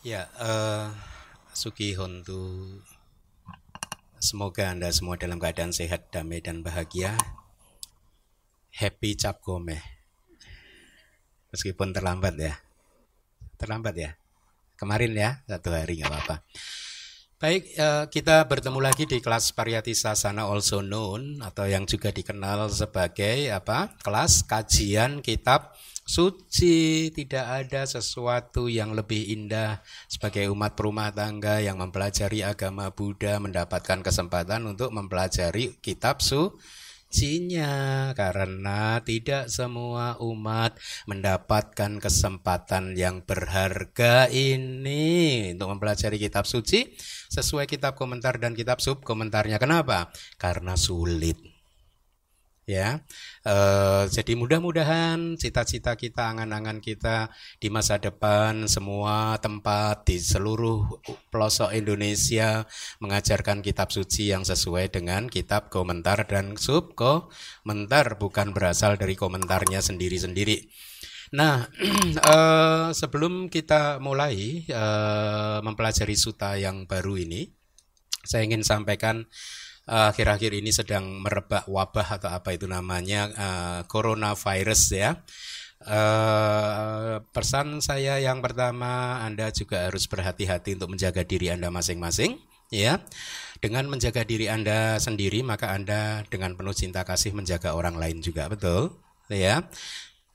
Ya, uh, Suki Hontu. Semoga Anda semua dalam keadaan sehat, damai, dan bahagia. Happy Cap Gome. Meskipun terlambat ya. Terlambat ya. Kemarin ya, satu hari nggak apa-apa. Baik, uh, kita bertemu lagi di kelas Pariyati Sasana also known atau yang juga dikenal sebagai apa? Kelas kajian kitab suci, tidak ada sesuatu yang lebih indah sebagai umat perumah tangga yang mempelajari agama Buddha mendapatkan kesempatan untuk mempelajari kitab sucinya karena tidak semua umat mendapatkan kesempatan yang berharga ini untuk mempelajari kitab suci sesuai kitab komentar dan kitab sub komentarnya. Kenapa? Karena sulit ya. E, jadi mudah-mudahan cita-cita kita, angan-angan kita di masa depan semua tempat di seluruh pelosok Indonesia mengajarkan kitab suci yang sesuai dengan kitab komentar dan sub komentar bukan berasal dari komentarnya sendiri-sendiri. Nah, e, sebelum kita mulai e, mempelajari suta yang baru ini, saya ingin sampaikan Eh, akhir-akhir uh, ini sedang merebak wabah atau apa itu namanya uh, coronavirus ya. Uh, pesan saya yang pertama Anda juga harus berhati-hati untuk menjaga diri Anda masing-masing ya. Dengan menjaga diri Anda sendiri maka Anda dengan penuh cinta kasih menjaga orang lain juga betul ya.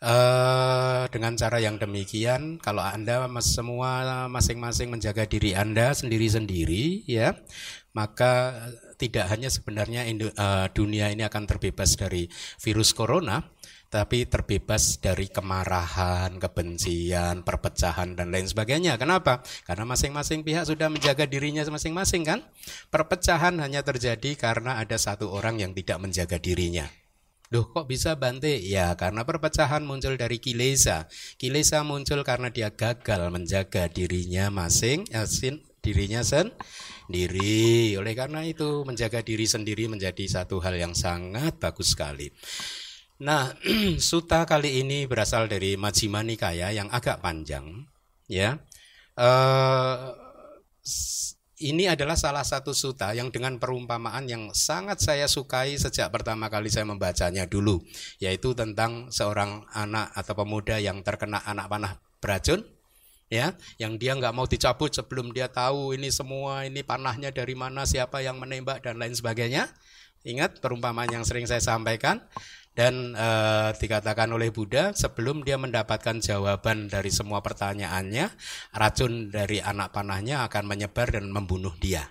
Uh, dengan cara yang demikian, kalau anda semua masing-masing menjaga diri anda sendiri-sendiri, ya, maka tidak hanya sebenarnya uh, dunia ini akan terbebas dari virus corona, tapi terbebas dari kemarahan, kebencian, perpecahan dan lain sebagainya. Kenapa? Karena masing-masing pihak sudah menjaga dirinya masing-masing kan? Perpecahan hanya terjadi karena ada satu orang yang tidak menjaga dirinya. Loh kok bisa bante? Ya karena perpecahan muncul dari kilesa. Kilesa muncul karena dia gagal menjaga dirinya masing, asin dirinya sen diri. Oleh karena itu menjaga diri sendiri menjadi satu hal yang sangat bagus sekali. Nah, suta kali ini berasal dari Majjhima Nikaya yang agak panjang, ya. Uh, ini adalah salah satu suta yang dengan perumpamaan yang sangat saya sukai sejak pertama kali saya membacanya dulu, yaitu tentang seorang anak atau pemuda yang terkena anak panah beracun ya yang dia nggak mau dicabut sebelum dia tahu ini semua ini panahnya dari mana siapa yang menembak dan lain sebagainya. Ingat perumpamaan yang sering saya sampaikan. Dan e, dikatakan oleh Buddha sebelum dia mendapatkan jawaban dari semua pertanyaannya racun dari anak panahnya akan menyebar dan membunuh dia.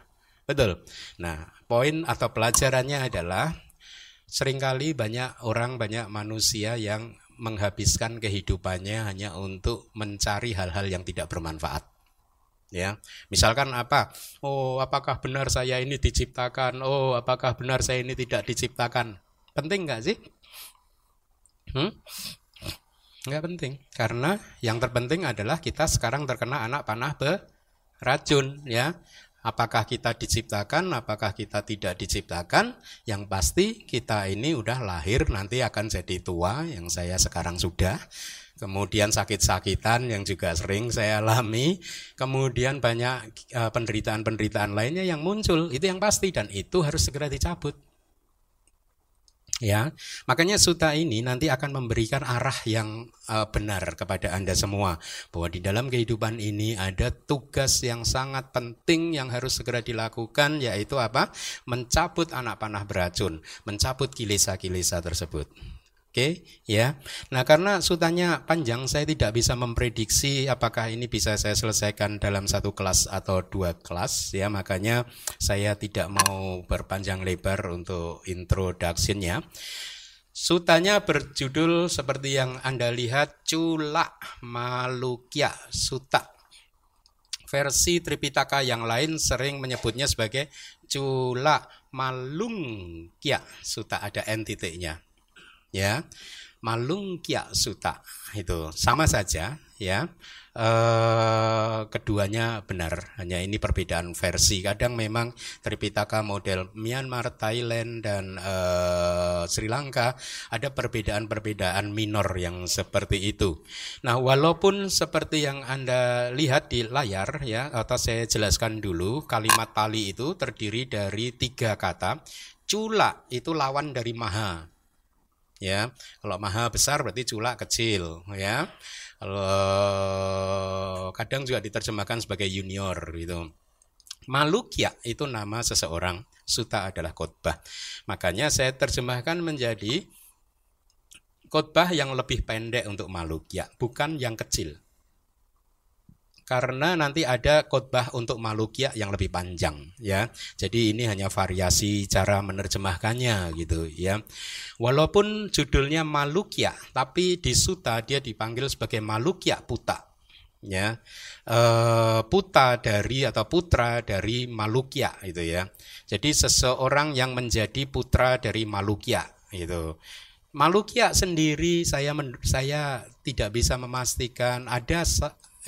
Betul? Nah poin atau pelajarannya adalah sering kali banyak orang banyak manusia yang menghabiskan kehidupannya hanya untuk mencari hal-hal yang tidak bermanfaat. Ya, misalkan apa? Oh, apakah benar saya ini diciptakan? Oh, apakah benar saya ini tidak diciptakan? Penting nggak sih? Hmm? Nggak penting, karena yang terpenting adalah kita sekarang terkena anak panah beracun, ya. Apakah kita diciptakan, apakah kita tidak diciptakan? Yang pasti kita ini udah lahir nanti akan jadi tua yang saya sekarang sudah. Kemudian sakit-sakitan yang juga sering saya alami, kemudian banyak eh, penderitaan-penderitaan lainnya yang muncul, itu yang pasti dan itu harus segera dicabut. Ya, makanya suta ini nanti akan memberikan arah yang uh, benar kepada Anda semua bahwa di dalam kehidupan ini ada tugas yang sangat penting yang harus segera dilakukan yaitu apa? Mencabut anak panah beracun, mencabut kilesa-kilesa tersebut. Oke, okay, ya. Nah, karena sutanya panjang, saya tidak bisa memprediksi apakah ini bisa saya selesaikan dalam satu kelas atau dua kelas, ya. Makanya saya tidak mau berpanjang lebar untuk introductionnya. Sutanya berjudul seperti yang Anda lihat, Cula Malukya Suta. Versi Tripitaka yang lain sering menyebutnya sebagai Cula Malungkya Suta, ada entitiknya ya. Malungkya suta. Itu. Sama saja ya. Eh, keduanya benar. Hanya ini perbedaan versi. Kadang memang Tripitaka model Myanmar Thailand dan eh, Sri Lanka ada perbedaan-perbedaan minor yang seperti itu. Nah walaupun seperti yang anda lihat di layar ya atau saya jelaskan dulu kalimat Pali itu terdiri dari tiga kata. Cula itu lawan dari maha ya kalau maha besar berarti cula kecil ya kalau kadang juga diterjemahkan sebagai junior gitu. Malukya itu nama seseorang, suta adalah khotbah. Makanya saya terjemahkan menjadi khotbah yang lebih pendek untuk malukya, bukan yang kecil karena nanti ada khotbah untuk Malukia yang lebih panjang ya. Jadi ini hanya variasi cara menerjemahkannya gitu ya. Walaupun judulnya Malukia, tapi di Suta dia dipanggil sebagai Malukia Puta ya. E, puta dari atau putra dari Malukia itu ya. Jadi seseorang yang menjadi putra dari Malukia itu. Malukia sendiri saya saya tidak bisa memastikan ada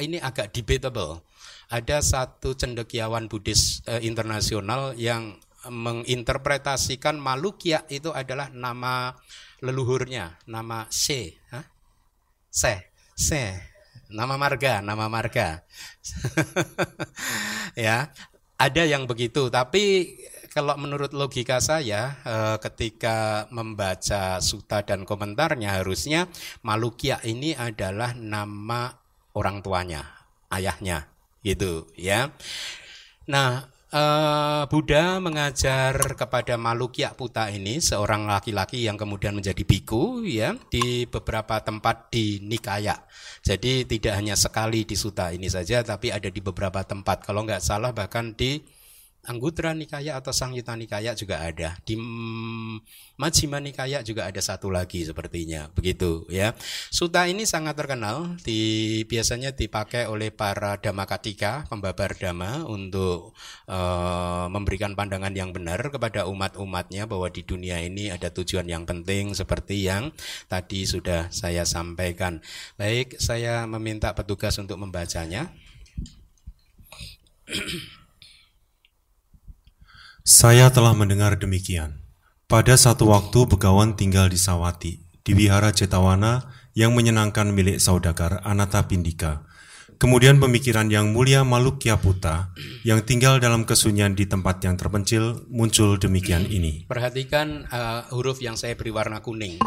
ini agak debatable. Ada satu cendekiawan Buddhis eh, internasional yang menginterpretasikan Malukia itu adalah nama leluhurnya, nama Se, Hah? Se, Se, nama marga, nama marga. ya, ada yang begitu, tapi kalau menurut logika saya eh, ketika membaca suta dan komentarnya harusnya Malukia ini adalah nama orang tuanya, ayahnya, gitu ya. Nah, uh, Buddha mengajar kepada Malukya Puta ini seorang laki-laki yang kemudian menjadi biku ya di beberapa tempat di Nikaya. Jadi tidak hanya sekali di Suta ini saja tapi ada di beberapa tempat. Kalau nggak salah bahkan di Anggutra Nikaya atau Sangyuta Nikaya juga ada. Di Majjhima Nikaya juga ada satu lagi sepertinya, begitu ya. Suta ini sangat terkenal, di biasanya dipakai oleh para Katika, pembabar dhamma untuk uh, memberikan pandangan yang benar kepada umat-umatnya bahwa di dunia ini ada tujuan yang penting seperti yang tadi sudah saya sampaikan. Baik, saya meminta petugas untuk membacanya. Saya telah mendengar demikian. Pada satu waktu Begawan tinggal di Sawati, di wihara Cetawana yang menyenangkan milik saudagar Anata Pindika. Kemudian pemikiran yang mulia Malukya Puta yang tinggal dalam kesunyian di tempat yang terpencil muncul demikian ini. Perhatikan uh, huruf yang saya beri warna kuning.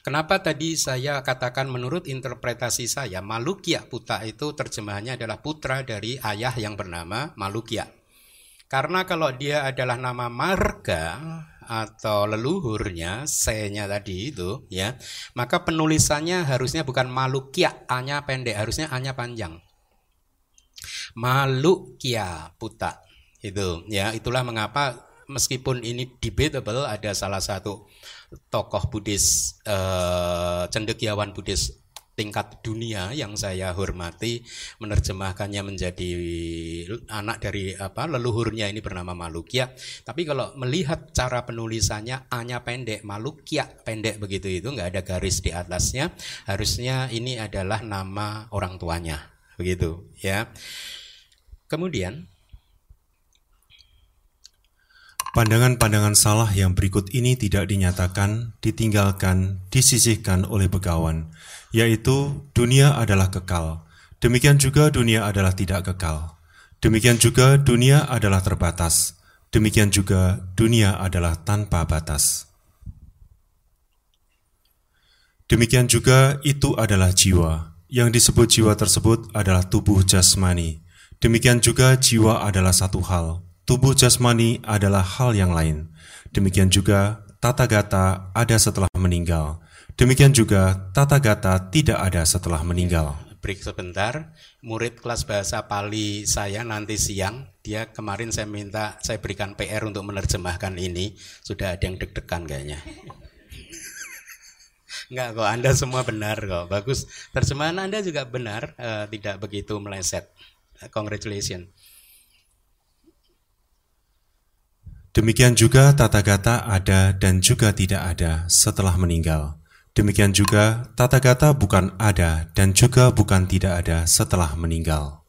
Kenapa tadi saya katakan menurut interpretasi saya Malukya Puta itu terjemahannya adalah putra dari ayah yang bernama Malukya. Karena kalau dia adalah nama marga atau leluhurnya, C-nya tadi itu, ya, maka penulisannya harusnya bukan Malukia, A-nya pendek, harusnya A-nya panjang. Malukia Puta. Itu, ya, itulah mengapa meskipun ini debatable ada salah satu tokoh Buddhis eh, cendekiawan Buddhis tingkat dunia yang saya hormati menerjemahkannya menjadi anak dari apa leluhurnya ini bernama Malukya. Tapi kalau melihat cara penulisannya A-nya pendek, Malukya pendek begitu itu nggak ada garis di atasnya. Harusnya ini adalah nama orang tuanya, begitu ya. Kemudian Pandangan-pandangan salah yang berikut ini tidak dinyatakan, ditinggalkan, disisihkan oleh begawan, yaitu dunia adalah kekal. Demikian juga dunia adalah tidak kekal. Demikian juga dunia adalah terbatas. Demikian juga dunia adalah tanpa batas. Demikian juga itu adalah jiwa. Yang disebut jiwa tersebut adalah tubuh jasmani. Demikian juga jiwa adalah satu hal, Tubuh jasmani adalah hal yang lain. Demikian juga tata gata ada setelah meninggal. Demikian juga tata gata tidak ada setelah meninggal. Break sebentar, murid kelas bahasa Pali saya nanti siang, dia kemarin saya minta saya berikan PR untuk menerjemahkan ini, sudah ada yang deg-degan kayaknya. Enggak kok, Anda semua benar kok, bagus. Terjemahan Anda juga benar, uh, tidak begitu meleset. Congratulations. Demikian juga tata gata ada dan juga tidak ada setelah meninggal. Demikian juga, tata gata bukan ada dan juga bukan tidak ada setelah meninggal.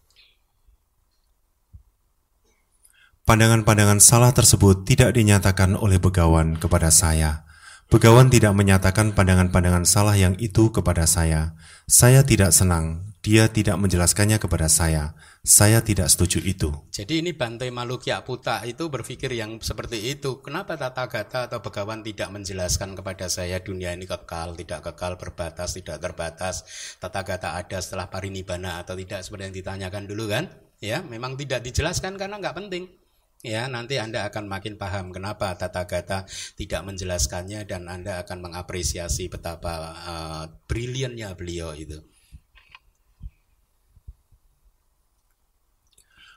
Pandangan-pandangan salah tersebut tidak dinyatakan oleh begawan kepada saya. Begawan tidak menyatakan pandangan-pandangan salah yang itu kepada saya. Saya tidak senang, dia tidak menjelaskannya kepada saya. Saya tidak setuju itu. Jadi ini Bantai Malukya Puta itu berpikir yang seperti itu. Kenapa Tata Gata atau Begawan tidak menjelaskan kepada saya dunia ini kekal, tidak kekal, berbatas, tidak terbatas. Tata Gata ada setelah parinibana atau tidak seperti yang ditanyakan dulu kan? Ya, memang tidak dijelaskan karena nggak penting. Ya, nanti Anda akan makin paham kenapa Tata Gata tidak menjelaskannya dan Anda akan mengapresiasi betapa uh, briliannya beliau itu.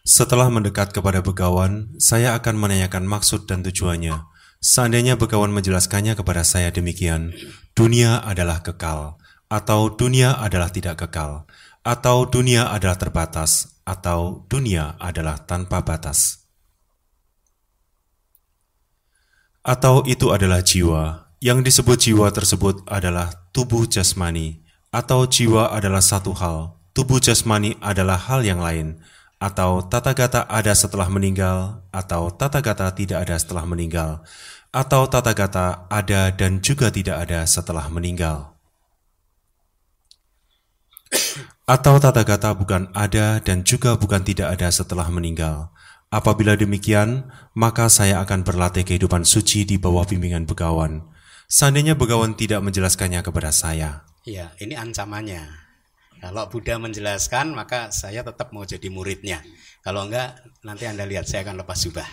Setelah mendekat kepada begawan, saya akan menanyakan maksud dan tujuannya. Seandainya begawan menjelaskannya kepada saya demikian, dunia adalah kekal, atau dunia adalah tidak kekal, atau dunia adalah terbatas, atau dunia adalah tanpa batas. atau itu adalah jiwa. Yang disebut jiwa tersebut adalah tubuh jasmani, atau jiwa adalah satu hal, tubuh jasmani adalah hal yang lain, atau tata gata ada setelah meninggal, atau tata gata tidak ada setelah meninggal, atau tata gata ada dan juga tidak ada setelah meninggal. Atau tata gata bukan ada dan juga bukan tidak ada setelah meninggal, Apabila demikian, maka saya akan berlatih kehidupan suci di bawah bimbingan begawan. Seandainya begawan tidak menjelaskannya kepada saya. Iya, ini ancamannya. Kalau Buddha menjelaskan, maka saya tetap mau jadi muridnya. Kalau enggak, nanti Anda lihat saya akan lepas jubah.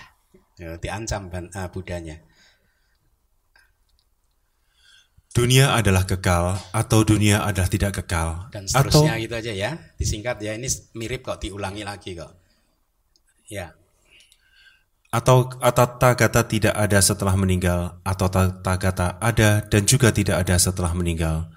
Ya, diancam uh, Budanya. Dunia adalah kekal atau dunia adalah tidak kekal. Dan seterusnya atau... gitu aja ya. Disingkat ya, ini mirip kok diulangi lagi kok. Ya atau tata kata tidak ada setelah meninggal, atau tata kata ada dan juga tidak ada setelah meninggal,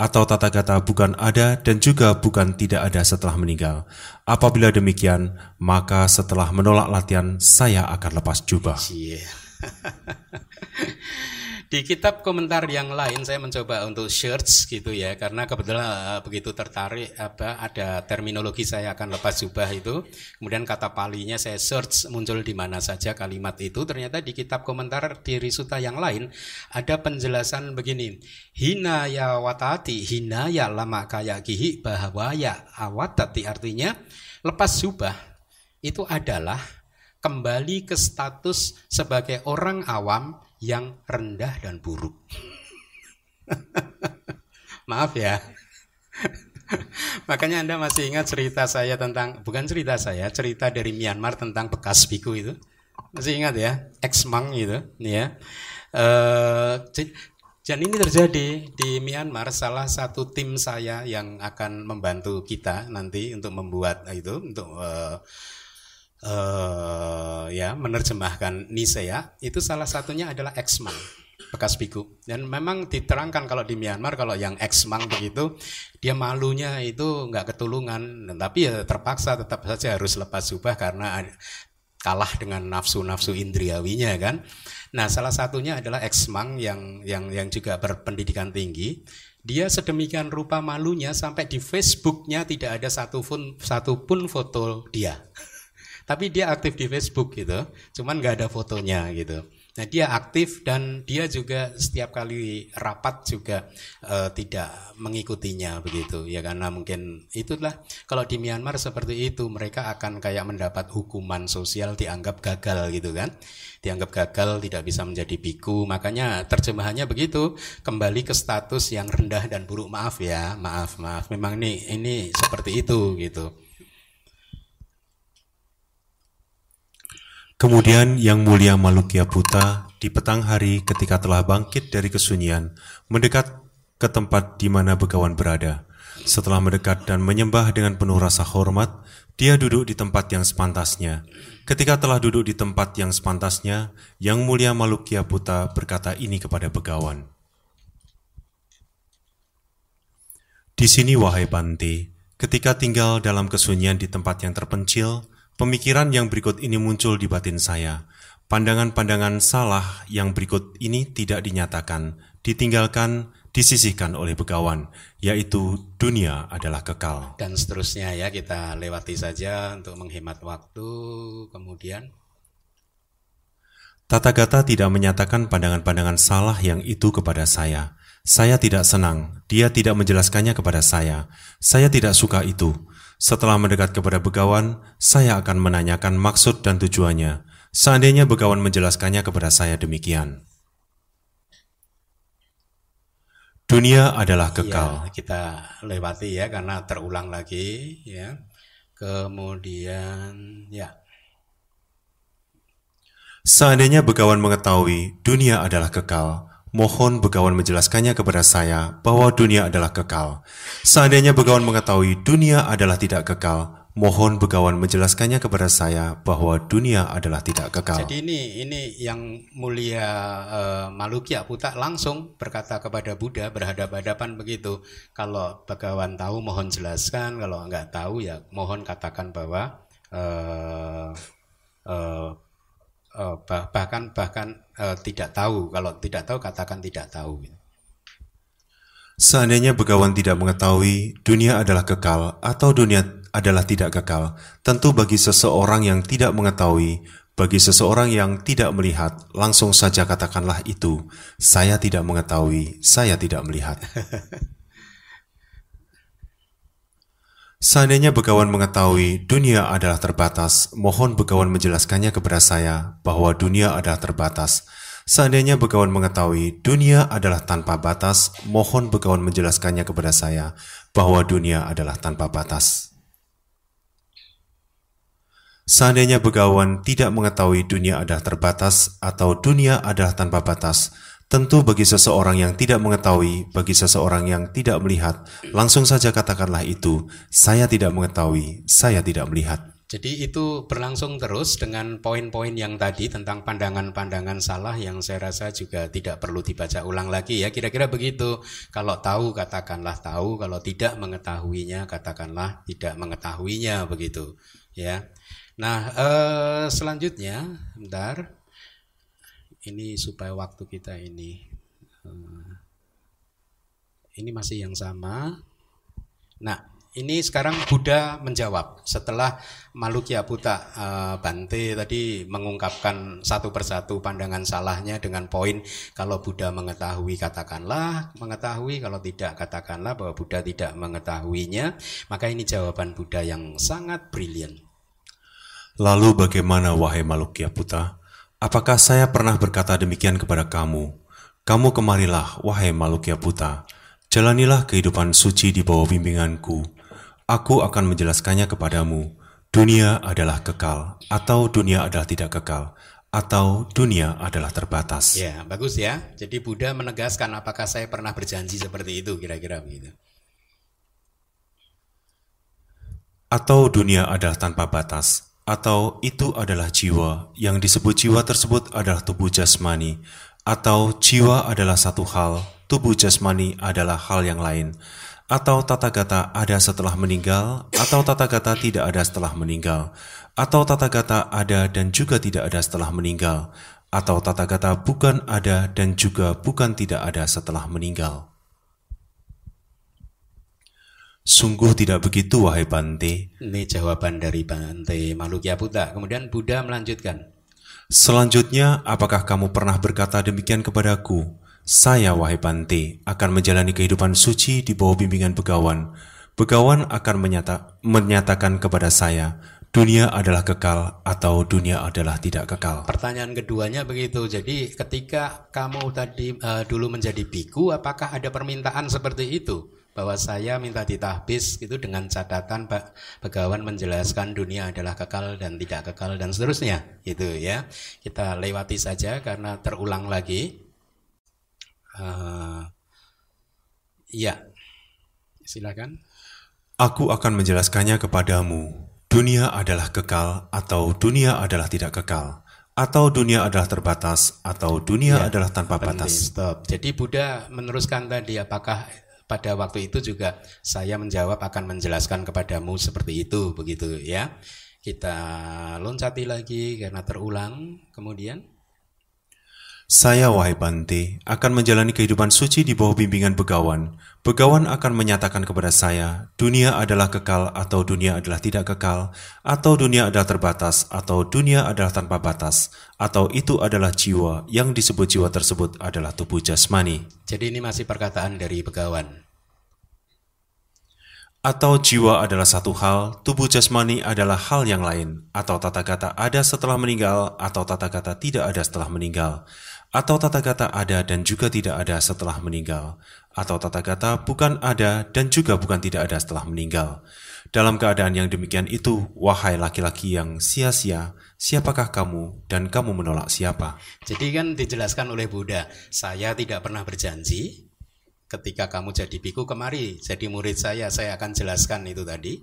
atau tata kata bukan ada dan juga bukan tidak ada setelah meninggal. Apabila demikian, maka setelah menolak latihan, saya akan lepas jubah. Yeah. Di kitab komentar yang lain saya mencoba untuk search gitu ya karena kebetulan uh, begitu tertarik apa ada terminologi saya akan lepas jubah itu. Kemudian kata palinya saya search muncul di mana saja kalimat itu. Ternyata di kitab komentar di Risuta yang lain ada penjelasan begini. Hina ya watati, hina ya lama kaya kihi bahwa ya awatati artinya lepas jubah itu adalah kembali ke status sebagai orang awam yang rendah dan buruk. Maaf ya. Makanya Anda masih ingat cerita saya tentang bukan cerita saya, cerita dari Myanmar tentang bekas biku itu. Masih ingat ya, ex mang itu, ya. Uh, dan ini terjadi di Myanmar salah satu tim saya yang akan membantu kita nanti untuk membuat itu untuk uh, uh, ya menerjemahkan Nisea itu salah satunya adalah Eksmang bekas biku. Dan memang diterangkan kalau di Myanmar kalau yang Eksmang begitu dia malunya itu nggak ketulungan. Tapi ya terpaksa tetap saja harus lepas jubah karena kalah dengan nafsu-nafsu indriawinya kan? Nah salah satunya adalah Eksmang yang yang yang juga berpendidikan tinggi. Dia sedemikian rupa malunya sampai di Facebooknya tidak ada satupun satupun foto dia tapi dia aktif di Facebook gitu, cuman nggak ada fotonya gitu. Nah dia aktif dan dia juga setiap kali rapat juga uh, tidak mengikutinya begitu. Ya karena mungkin itulah. Kalau di Myanmar seperti itu mereka akan kayak mendapat hukuman sosial dianggap gagal gitu kan. Dianggap gagal tidak bisa menjadi biku. Makanya terjemahannya begitu. Kembali ke status yang rendah dan buruk. Maaf ya maaf maaf. Memang ini ini seperti itu gitu Kemudian Yang Mulia Malukya Buta di petang hari ketika telah bangkit dari kesunyian, mendekat ke tempat di mana begawan berada. Setelah mendekat dan menyembah dengan penuh rasa hormat, dia duduk di tempat yang sepantasnya. Ketika telah duduk di tempat yang sepantasnya, Yang Mulia Malukya Buta berkata ini kepada begawan. Di sini wahai Bante, ketika tinggal dalam kesunyian di tempat yang terpencil, Pemikiran yang berikut ini muncul di batin saya. Pandangan-pandangan salah yang berikut ini tidak dinyatakan, ditinggalkan, disisihkan oleh begawan, yaitu dunia adalah kekal. Dan seterusnya ya kita lewati saja untuk menghemat waktu. Kemudian Tata Gata tidak menyatakan pandangan-pandangan salah yang itu kepada saya. Saya tidak senang, dia tidak menjelaskannya kepada saya. Saya tidak suka itu. Setelah mendekat kepada begawan, saya akan menanyakan maksud dan tujuannya. Seandainya begawan menjelaskannya kepada saya demikian. Dunia adalah kekal. Ya, kita lewati ya karena terulang lagi ya. Kemudian ya Seandainya Begawan mengetahui dunia adalah kekal, mohon Begawan menjelaskannya kepada saya bahwa dunia adalah kekal. Seandainya Begawan mengetahui dunia adalah tidak kekal, mohon Begawan menjelaskannya kepada saya bahwa dunia adalah tidak kekal. Jadi ini ini yang mulia uh, Malukya Putak langsung berkata kepada Buddha berhadapan-hadapan begitu. Kalau Begawan tahu mohon jelaskan, kalau enggak tahu ya mohon katakan bahwa uh, uh, bahkan bahkan uh, tidak tahu kalau tidak tahu katakan tidak tahu Seandainya begawan tidak mengetahui dunia adalah kekal atau dunia adalah tidak kekal, tentu bagi seseorang yang tidak mengetahui, bagi seseorang yang tidak melihat, langsung saja katakanlah itu, saya tidak mengetahui, saya tidak melihat. Seandainya Begawan mengetahui dunia adalah terbatas, mohon Begawan menjelaskannya kepada saya bahwa dunia adalah terbatas. Seandainya Begawan mengetahui dunia adalah tanpa batas, mohon Begawan menjelaskannya kepada saya bahwa dunia adalah tanpa batas. Seandainya Begawan tidak mengetahui dunia adalah terbatas atau dunia adalah tanpa batas, Tentu bagi seseorang yang tidak mengetahui, bagi seseorang yang tidak melihat, langsung saja katakanlah itu, saya tidak mengetahui, saya tidak melihat. Jadi itu berlangsung terus dengan poin-poin yang tadi tentang pandangan-pandangan salah yang saya rasa juga tidak perlu dibaca ulang lagi ya. Kira-kira begitu. Kalau tahu katakanlah tahu, kalau tidak mengetahuinya katakanlah tidak mengetahuinya begitu ya. Nah, eh, selanjutnya bentar ini supaya waktu kita ini uh, ini masih yang sama. Nah, ini sekarang Buddha menjawab setelah Malukya Buta eh, Bante tadi mengungkapkan satu persatu pandangan salahnya dengan poin kalau Buddha mengetahui katakanlah mengetahui kalau tidak katakanlah bahwa Buddha tidak mengetahuinya maka ini jawaban Buddha yang sangat brilian. Lalu bagaimana wahai Malukya Buta? Apakah saya pernah berkata demikian kepada kamu? Kamu kemarilah, wahai Malukya Puta. Jalanilah kehidupan suci di bawah bimbinganku. Aku akan menjelaskannya kepadamu. Dunia adalah kekal, atau dunia adalah tidak kekal, atau dunia adalah terbatas. Ya, bagus ya. Jadi Buddha menegaskan apakah saya pernah berjanji seperti itu, kira-kira begitu. Atau dunia adalah tanpa batas, atau itu adalah jiwa, yang disebut jiwa tersebut adalah tubuh jasmani, atau jiwa adalah satu hal, tubuh jasmani adalah hal yang lain, atau tata gata ada setelah meninggal, atau tata gata tidak ada setelah meninggal, atau tata gata ada dan juga tidak ada setelah meninggal, atau tata gata bukan ada dan juga bukan tidak ada setelah meninggal. Sungguh tidak begitu, wahai Bante. Ini jawaban dari Bante Malukya Buddha. Kemudian Buddha melanjutkan. Selanjutnya, apakah kamu pernah berkata demikian kepadaku? Saya, wahai Bante, akan menjalani kehidupan suci di bawah bimbingan begawan. Begawan akan menyata, menyatakan kepada saya, dunia adalah kekal atau dunia adalah tidak kekal. Pertanyaan keduanya begitu. Jadi ketika kamu tadi uh, dulu menjadi biku, apakah ada permintaan seperti itu? Bahwa saya minta ditahbis itu dengan catatan Pak Begawan menjelaskan dunia adalah kekal dan tidak kekal dan seterusnya. Itu ya. Kita lewati saja karena terulang lagi. Uh, ya. Silakan. Aku akan menjelaskannya kepadamu. Dunia adalah kekal atau dunia adalah tidak kekal atau dunia adalah terbatas atau dunia ya, adalah tanpa batas. Stop. Jadi Buddha meneruskan tadi apakah pada waktu itu juga saya menjawab akan menjelaskan kepadamu seperti itu begitu ya. Kita loncati lagi karena terulang kemudian Saya, wahai Bante, akan menjalani kehidupan suci di bawah bimbingan begawan. Begawan akan menyatakan kepada saya, dunia adalah kekal atau dunia adalah tidak kekal, atau dunia adalah terbatas atau dunia adalah tanpa batas, atau itu adalah jiwa yang disebut jiwa tersebut adalah tubuh jasmani. Jadi ini masih perkataan dari begawan. Atau jiwa adalah satu hal, tubuh jasmani adalah hal yang lain, atau tata kata ada setelah meninggal, atau tata kata tidak ada setelah meninggal, atau tata kata ada dan juga tidak ada setelah meninggal, atau tata kata bukan ada dan juga bukan tidak ada setelah meninggal. Dalam keadaan yang demikian itu, wahai laki-laki yang sia-sia, siapakah kamu dan kamu menolak siapa? Jadi kan dijelaskan oleh Buddha, saya tidak pernah berjanji, ketika kamu jadi biku kemari jadi murid saya saya akan jelaskan itu tadi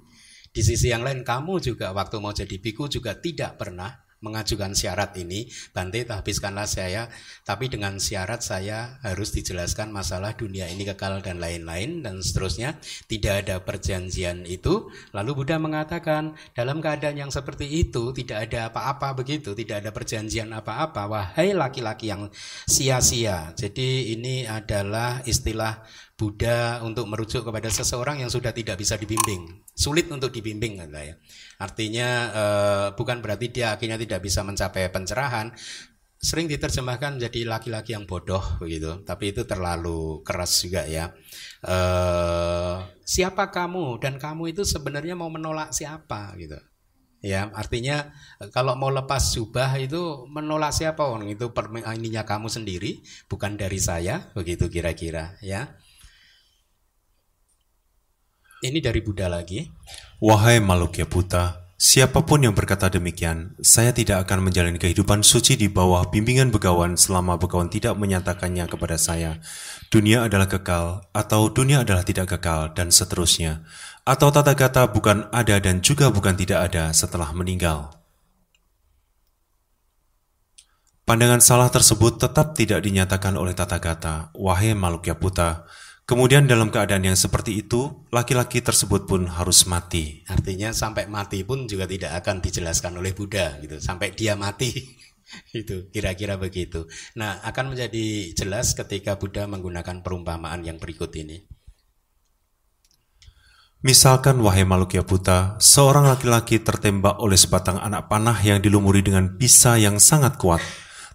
di sisi yang lain kamu juga waktu mau jadi biku juga tidak pernah mengajukan syarat ini, Bante habiskanlah saya, tapi dengan syarat saya harus dijelaskan masalah dunia ini kekal dan lain-lain dan seterusnya. Tidak ada perjanjian itu. Lalu Buddha mengatakan dalam keadaan yang seperti itu tidak ada apa-apa begitu, tidak ada perjanjian apa-apa. Wahai laki-laki yang sia-sia. Jadi ini adalah istilah Buddha untuk merujuk kepada seseorang yang sudah tidak bisa dibimbing, sulit untuk dibimbing ya. Artinya eh, bukan berarti dia akhirnya tidak bisa mencapai pencerahan. Sering diterjemahkan jadi laki-laki yang bodoh begitu, tapi itu terlalu keras juga ya. Eh, siapa kamu dan kamu itu sebenarnya mau menolak siapa gitu. Ya, artinya kalau mau lepas jubah itu menolak siapa orang itu ininya kamu sendiri, bukan dari saya, begitu kira-kira ya. Ini dari Buddha lagi. Wahai Malukya Buta, siapa pun yang berkata demikian, saya tidak akan menjalani kehidupan suci di bawah bimbingan begawan selama begawan tidak menyatakannya kepada saya. Dunia adalah kekal, atau dunia adalah tidak kekal, dan seterusnya. Atau tata kata bukan ada dan juga bukan tidak ada setelah meninggal. Pandangan salah tersebut tetap tidak dinyatakan oleh tata kata, wahai Malukya Buta, Kemudian dalam keadaan yang seperti itu, laki-laki tersebut pun harus mati. Artinya sampai mati pun juga tidak akan dijelaskan oleh Buddha gitu. Sampai dia mati. itu kira-kira begitu. Nah, akan menjadi jelas ketika Buddha menggunakan perumpamaan yang berikut ini. Misalkan wahai Malukya Buta, seorang laki-laki tertembak oleh sebatang anak panah yang dilumuri dengan bisa yang sangat kuat.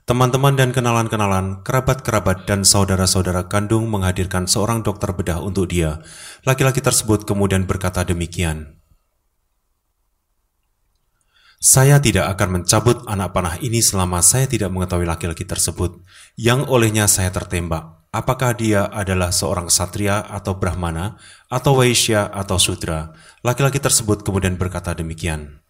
Teman-teman dan kenalan-kenalan, kerabat-kerabat, dan saudara-saudara kandung menghadirkan seorang dokter bedah untuk dia. Laki-laki tersebut kemudian berkata demikian. Saya tidak akan mencabut anak panah ini selama saya tidak mengetahui laki-laki tersebut, yang olehnya saya tertembak. Apakah dia adalah seorang satria atau brahmana, atau waisya atau sudra? Laki-laki tersebut kemudian berkata demikian.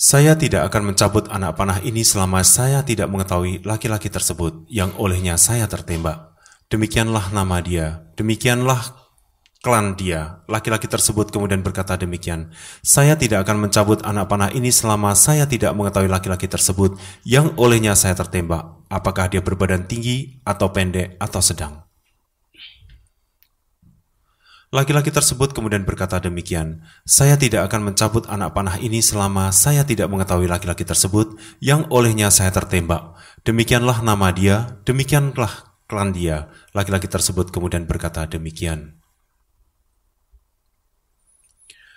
Saya tidak akan mencabut anak panah ini selama saya tidak mengetahui laki-laki tersebut yang olehnya saya tertembak. Demikianlah nama dia, demikianlah klan dia. Laki-laki tersebut kemudian berkata demikian, saya tidak akan mencabut anak panah ini selama saya tidak mengetahui laki-laki tersebut yang olehnya saya tertembak. Apakah dia berbadan tinggi atau pendek atau sedang? Laki-laki tersebut kemudian berkata demikian, saya tidak akan mencabut anak panah ini selama saya tidak mengetahui laki-laki tersebut yang olehnya saya tertembak. Demikianlah nama dia, demikianlah klan dia. Laki-laki tersebut kemudian berkata demikian.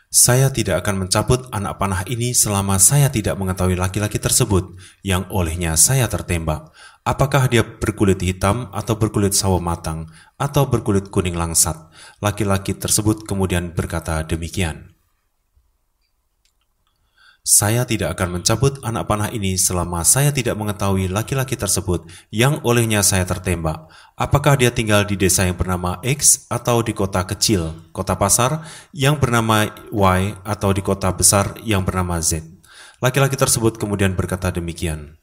Saya tidak akan mencabut anak panah ini selama saya tidak mengetahui laki-laki tersebut yang olehnya saya tertembak. Apakah dia berkulit hitam atau berkulit sawo matang atau berkulit kuning langsat? Laki-laki tersebut kemudian berkata demikian. Saya tidak akan mencabut anak panah ini selama saya tidak mengetahui laki-laki tersebut yang olehnya saya tertembak. Apakah dia tinggal di desa yang bernama X atau di kota kecil, kota pasar yang bernama Y atau di kota besar yang bernama Z? Laki-laki tersebut kemudian berkata demikian.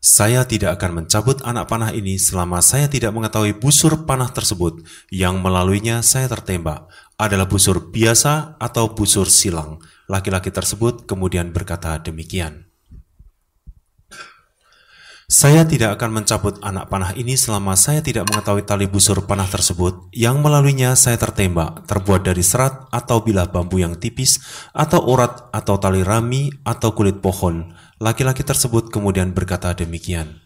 Saya tidak akan mencabut anak panah ini selama saya tidak mengetahui busur panah tersebut yang melaluinya saya tertembak adalah busur biasa atau busur silang. Laki-laki tersebut kemudian berkata demikian. Saya tidak akan mencabut anak panah ini selama saya tidak mengetahui tali busur panah tersebut, yang melaluinya saya tertembak, terbuat dari serat atau bilah bambu yang tipis, atau urat atau tali rami atau kulit pohon. Laki-laki tersebut kemudian berkata demikian.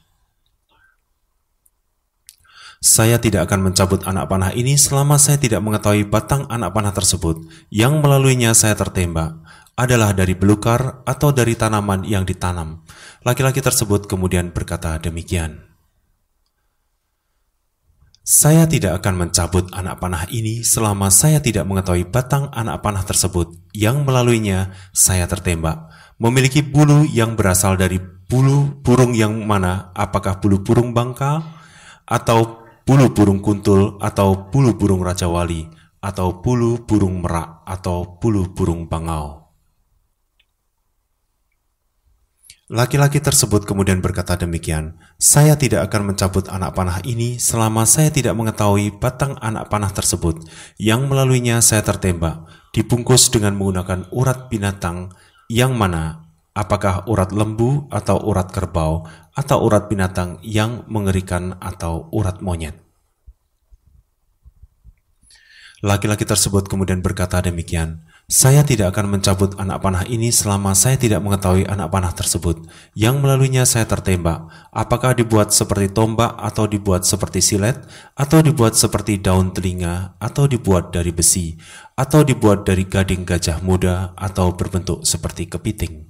Saya tidak akan mencabut anak panah ini selama saya tidak mengetahui batang anak panah tersebut, yang melaluinya saya tertembak adalah dari belukar atau dari tanaman yang ditanam. Laki-laki tersebut kemudian berkata demikian. Saya tidak akan mencabut anak panah ini selama saya tidak mengetahui batang anak panah tersebut. Yang melaluinya saya tertembak. Memiliki bulu yang berasal dari bulu burung yang mana? Apakah bulu burung bangka atau bulu burung kuntul? Atau bulu burung raja wali? Atau bulu burung merak? Atau bulu burung bangau. Laki-laki tersebut kemudian berkata demikian, "Saya tidak akan mencabut anak panah ini selama saya tidak mengetahui batang anak panah tersebut, yang melaluinya saya tertembak, dibungkus dengan menggunakan urat binatang, yang mana? Apakah urat lembu atau urat kerbau, atau urat binatang yang mengerikan atau urat monyet." Laki-laki tersebut kemudian berkata demikian, saya tidak akan mencabut anak panah ini selama saya tidak mengetahui anak panah tersebut, yang melaluinya saya tertembak. Apakah dibuat seperti tombak, atau dibuat seperti silet, atau dibuat seperti daun telinga, atau dibuat dari besi, atau dibuat dari gading gajah muda, atau berbentuk seperti kepiting.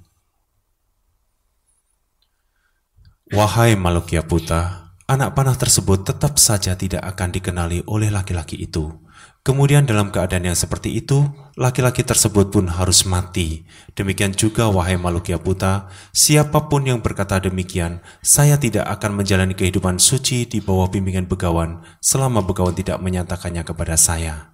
Wahai Malukya Puta, anak panah tersebut tetap saja tidak akan dikenali oleh laki-laki itu Kemudian dalam keadaan yang seperti itu, laki-laki tersebut pun harus mati. Demikian juga wahai Malukya Puta, siapa pun yang berkata demikian, saya tidak akan menjalani kehidupan suci di bawah bimbingan begawan selama begawan tidak menyatakannya kepada saya.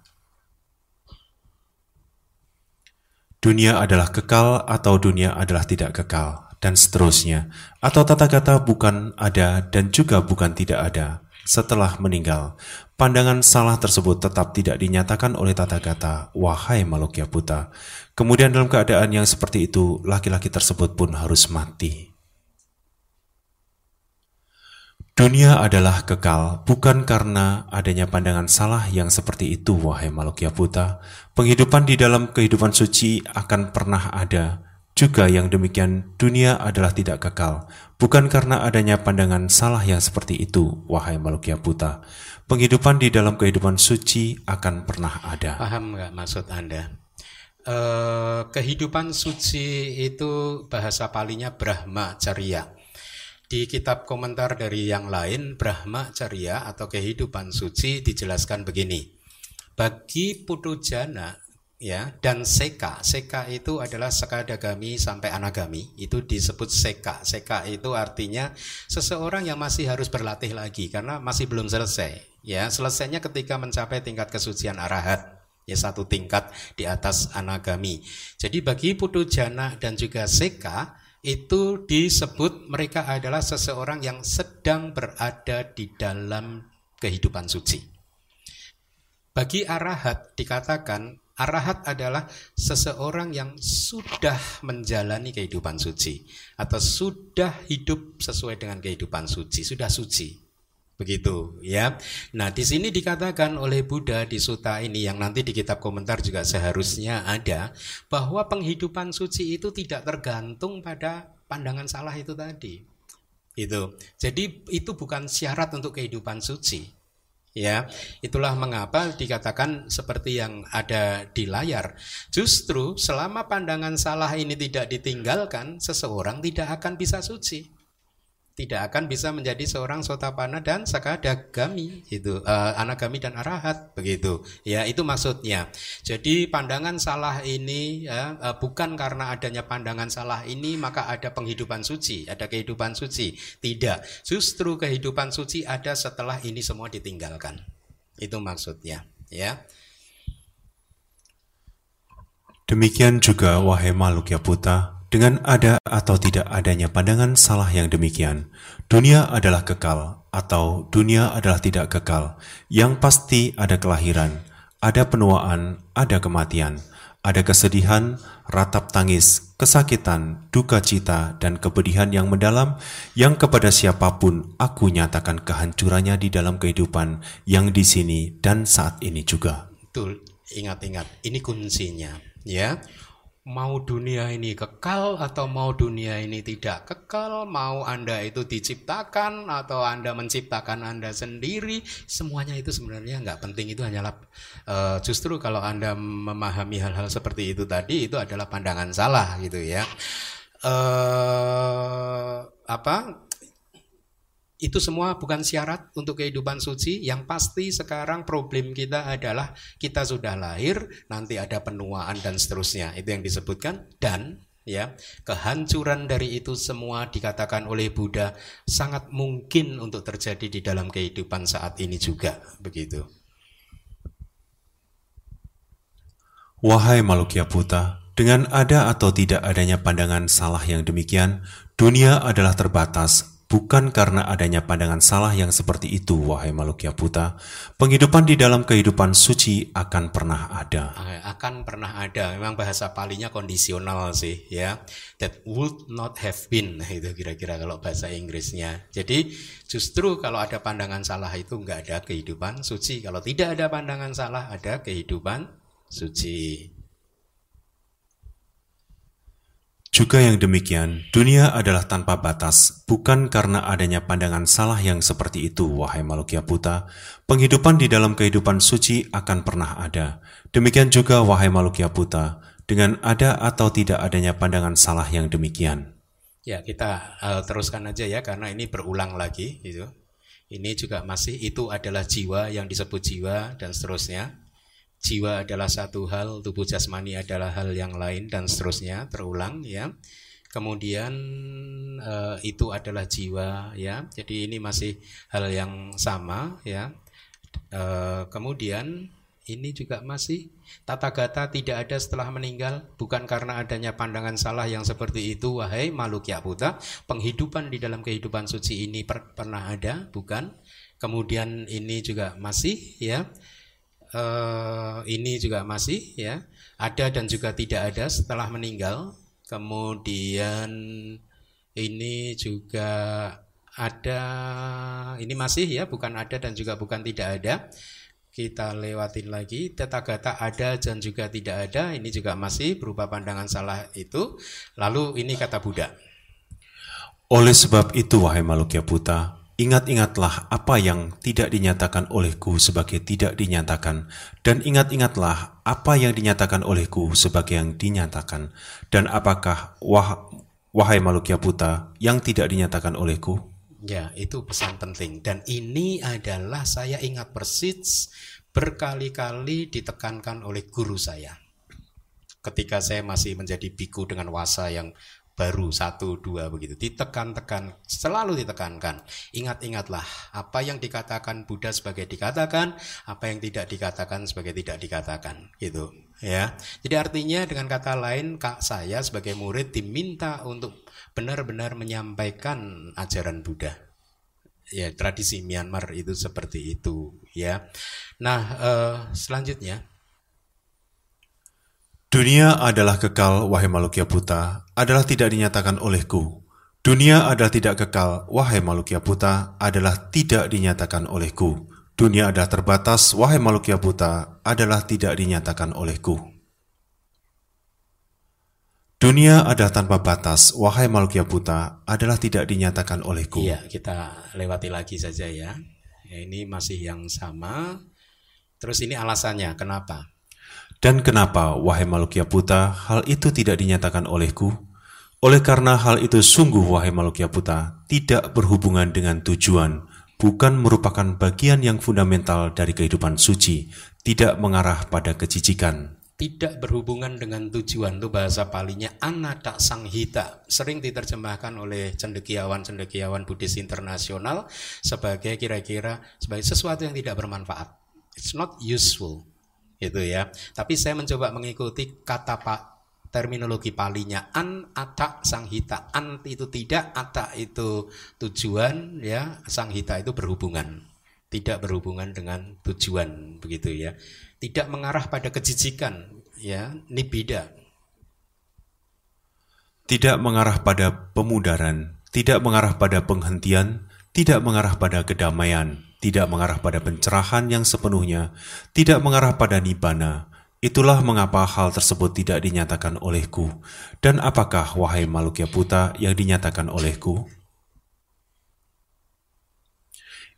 Dunia adalah kekal atau dunia adalah tidak kekal, dan seterusnya. Atau tata kata bukan ada dan juga bukan tidak ada setelah meninggal. Pandangan salah tersebut tetap tidak dinyatakan oleh tata kata, wahai Malukya Buta. Kemudian dalam keadaan yang seperti itu, laki-laki tersebut pun harus mati. Dunia adalah kekal bukan karena adanya pandangan salah yang seperti itu, wahai Malukya Buta. Penghidupan di dalam kehidupan suci akan pernah ada, juga yang demikian dunia adalah tidak kekal, bukan karena adanya pandangan salah yang seperti itu, wahai Malukya Buta. Penghidupan di dalam kehidupan suci akan pernah ada. Paham nggak maksud Anda? Uh, kehidupan suci itu bahasa palinya Brahma Charya. Di kitab komentar dari yang lain, Brahma Charya atau kehidupan suci dijelaskan begini. Bagi Putujana ya dan seka. Seka itu adalah sekadagami sampai anagami. Itu disebut seka. Seka itu artinya seseorang yang masih harus berlatih lagi karena masih belum selesai. Ya selesainya ketika mencapai tingkat kesucian arahat. Ya satu tingkat di atas anagami. Jadi bagi putu jana dan juga seka itu disebut mereka adalah seseorang yang sedang berada di dalam kehidupan suci. Bagi arahat dikatakan Arahat adalah seseorang yang sudah menjalani kehidupan suci atau sudah hidup sesuai dengan kehidupan suci, sudah suci. Begitu ya. Nah, di sini dikatakan oleh Buddha di suta ini yang nanti di kitab komentar juga seharusnya ada bahwa penghidupan suci itu tidak tergantung pada pandangan salah itu tadi. Itu. Jadi itu bukan syarat untuk kehidupan suci. Ya, itulah mengapa dikatakan seperti yang ada di layar. Justru selama pandangan salah ini tidak ditinggalkan, seseorang tidak akan bisa suci tidak akan bisa menjadi seorang sotapana dan sakadagami itu uh, anagami dan arahat begitu. Ya itu maksudnya. Jadi pandangan salah ini ya, uh, bukan karena adanya pandangan salah ini maka ada penghidupan suci ada kehidupan suci. Tidak. Justru kehidupan suci ada setelah ini semua ditinggalkan. Itu maksudnya ya. Demikian juga wahai makhluk ya puta dengan ada atau tidak adanya pandangan salah yang demikian, dunia adalah kekal atau dunia adalah tidak kekal. Yang pasti ada kelahiran, ada penuaan, ada kematian. Ada kesedihan, ratap tangis, kesakitan, duka cita, dan kepedihan yang mendalam yang kepada siapa pun aku nyatakan kehancurannya di dalam kehidupan yang di sini dan saat ini juga. Betul, ingat-ingat, ini kuncinya, ya mau dunia ini kekal atau mau dunia ini tidak kekal, mau Anda itu diciptakan atau Anda menciptakan Anda sendiri, semuanya itu sebenarnya nggak penting. Itu hanyalah uh, justru kalau Anda memahami hal-hal seperti itu tadi itu adalah pandangan salah gitu ya. Uh, apa itu semua bukan syarat untuk kehidupan suci. Yang pasti sekarang problem kita adalah kita sudah lahir, nanti ada penuaan dan seterusnya. Itu yang disebutkan dan ya kehancuran dari itu semua dikatakan oleh Buddha sangat mungkin untuk terjadi di dalam kehidupan saat ini juga begitu. Wahai Malukya Buta, dengan ada atau tidak adanya pandangan salah yang demikian, dunia adalah terbatas, Bukan karena adanya pandangan salah yang seperti itu, wahai Malukya Buta, penghidupan di dalam kehidupan suci akan pernah ada. Akan pernah ada. Memang bahasa palinya kondisional sih, ya. That would not have been, itu kira-kira kalau bahasa Inggrisnya. Jadi justru kalau ada pandangan salah itu nggak ada kehidupan suci. Kalau tidak ada pandangan salah, ada kehidupan suci. Juga yang demikian, dunia adalah tanpa batas, bukan karena adanya pandangan salah yang seperti itu, wahai Malukya Buta. Penghidupan di dalam kehidupan suci akan pernah ada. Demikian juga, wahai Malukya Buta, dengan ada atau tidak adanya pandangan salah yang demikian. Ya, kita uh, teruskan aja ya, karena ini berulang lagi. Gitu. Ini juga masih, itu adalah jiwa yang disebut jiwa, dan seterusnya jiwa adalah satu hal, tubuh jasmani adalah hal yang lain dan seterusnya terulang ya. Kemudian uh, itu adalah jiwa ya. Jadi ini masih hal yang sama ya. Uh, kemudian ini juga masih tata gata tidak ada setelah meninggal bukan karena adanya pandangan salah yang seperti itu wahai makhluk ya buta penghidupan di dalam kehidupan suci ini per pernah ada bukan kemudian ini juga masih ya uh, ini juga masih ya ada dan juga tidak ada setelah meninggal. Kemudian ini juga ada ini masih ya bukan ada dan juga bukan tidak ada. Kita lewatin lagi teta ada dan juga tidak ada ini juga masih berupa pandangan salah itu. Lalu ini kata Buddha. Oleh sebab itu wahai makhluk ya buta, Ingat-ingatlah apa yang tidak dinyatakan olehku sebagai tidak dinyatakan, dan ingat-ingatlah apa yang dinyatakan olehku sebagai yang dinyatakan, dan apakah wah, wahai Malukya Puta yang tidak dinyatakan olehku? Ya, itu pesan penting. Dan ini adalah saya ingat persis berkali-kali ditekankan oleh guru saya. Ketika saya masih menjadi biku dengan wasa yang baru satu dua begitu. Ditekan-tekan selalu ditekankan. Ingat-ingatlah apa yang dikatakan Buddha sebagai dikatakan apa yang tidak dikatakan sebagai tidak dikatakan gitu ya. Jadi artinya dengan kata lain kak saya sebagai murid diminta untuk benar-benar menyampaikan ajaran Buddha. Ya tradisi Myanmar itu seperti itu ya. Nah eh, selanjutnya Dunia adalah kekal, wahai Malukya Buta, adalah tidak dinyatakan olehku. Dunia adalah tidak kekal, wahai Malukya Buta, adalah tidak dinyatakan olehku. Dunia adalah terbatas, wahai Malukya Buta, adalah tidak dinyatakan olehku. Dunia adalah tanpa batas, wahai Malukya Buta, adalah tidak dinyatakan olehku. Iya, kita lewati lagi saja ya. ya ini masih yang sama. Terus ini alasannya, kenapa? Dan kenapa, wahai Malukya Puta, hal itu tidak dinyatakan olehku? Oleh karena hal itu sungguh, wahai Malukya Puta, tidak berhubungan dengan tujuan, bukan merupakan bagian yang fundamental dari kehidupan suci, tidak mengarah pada kejijikan. Tidak berhubungan dengan tujuan, itu bahasa palinya anata sanghita. Sering diterjemahkan oleh cendekiawan-cendekiawan Buddhis internasional sebagai kira-kira sebagai sesuatu yang tidak bermanfaat. It's not useful itu ya. Tapi saya mencoba mengikuti kata Pak terminologi palinya. An atak sanghita an itu tidak atak itu tujuan ya. Sanghita itu berhubungan. Tidak berhubungan dengan tujuan begitu ya. Tidak mengarah pada kejijikan ya. Nibida tidak mengarah pada pemudaran, tidak mengarah pada penghentian, tidak mengarah pada kedamaian, tidak mengarah pada pencerahan yang sepenuhnya, tidak mengarah pada nibana. Itulah mengapa hal tersebut tidak dinyatakan olehku. Dan apakah, wahai Malukya Puta, yang dinyatakan olehku?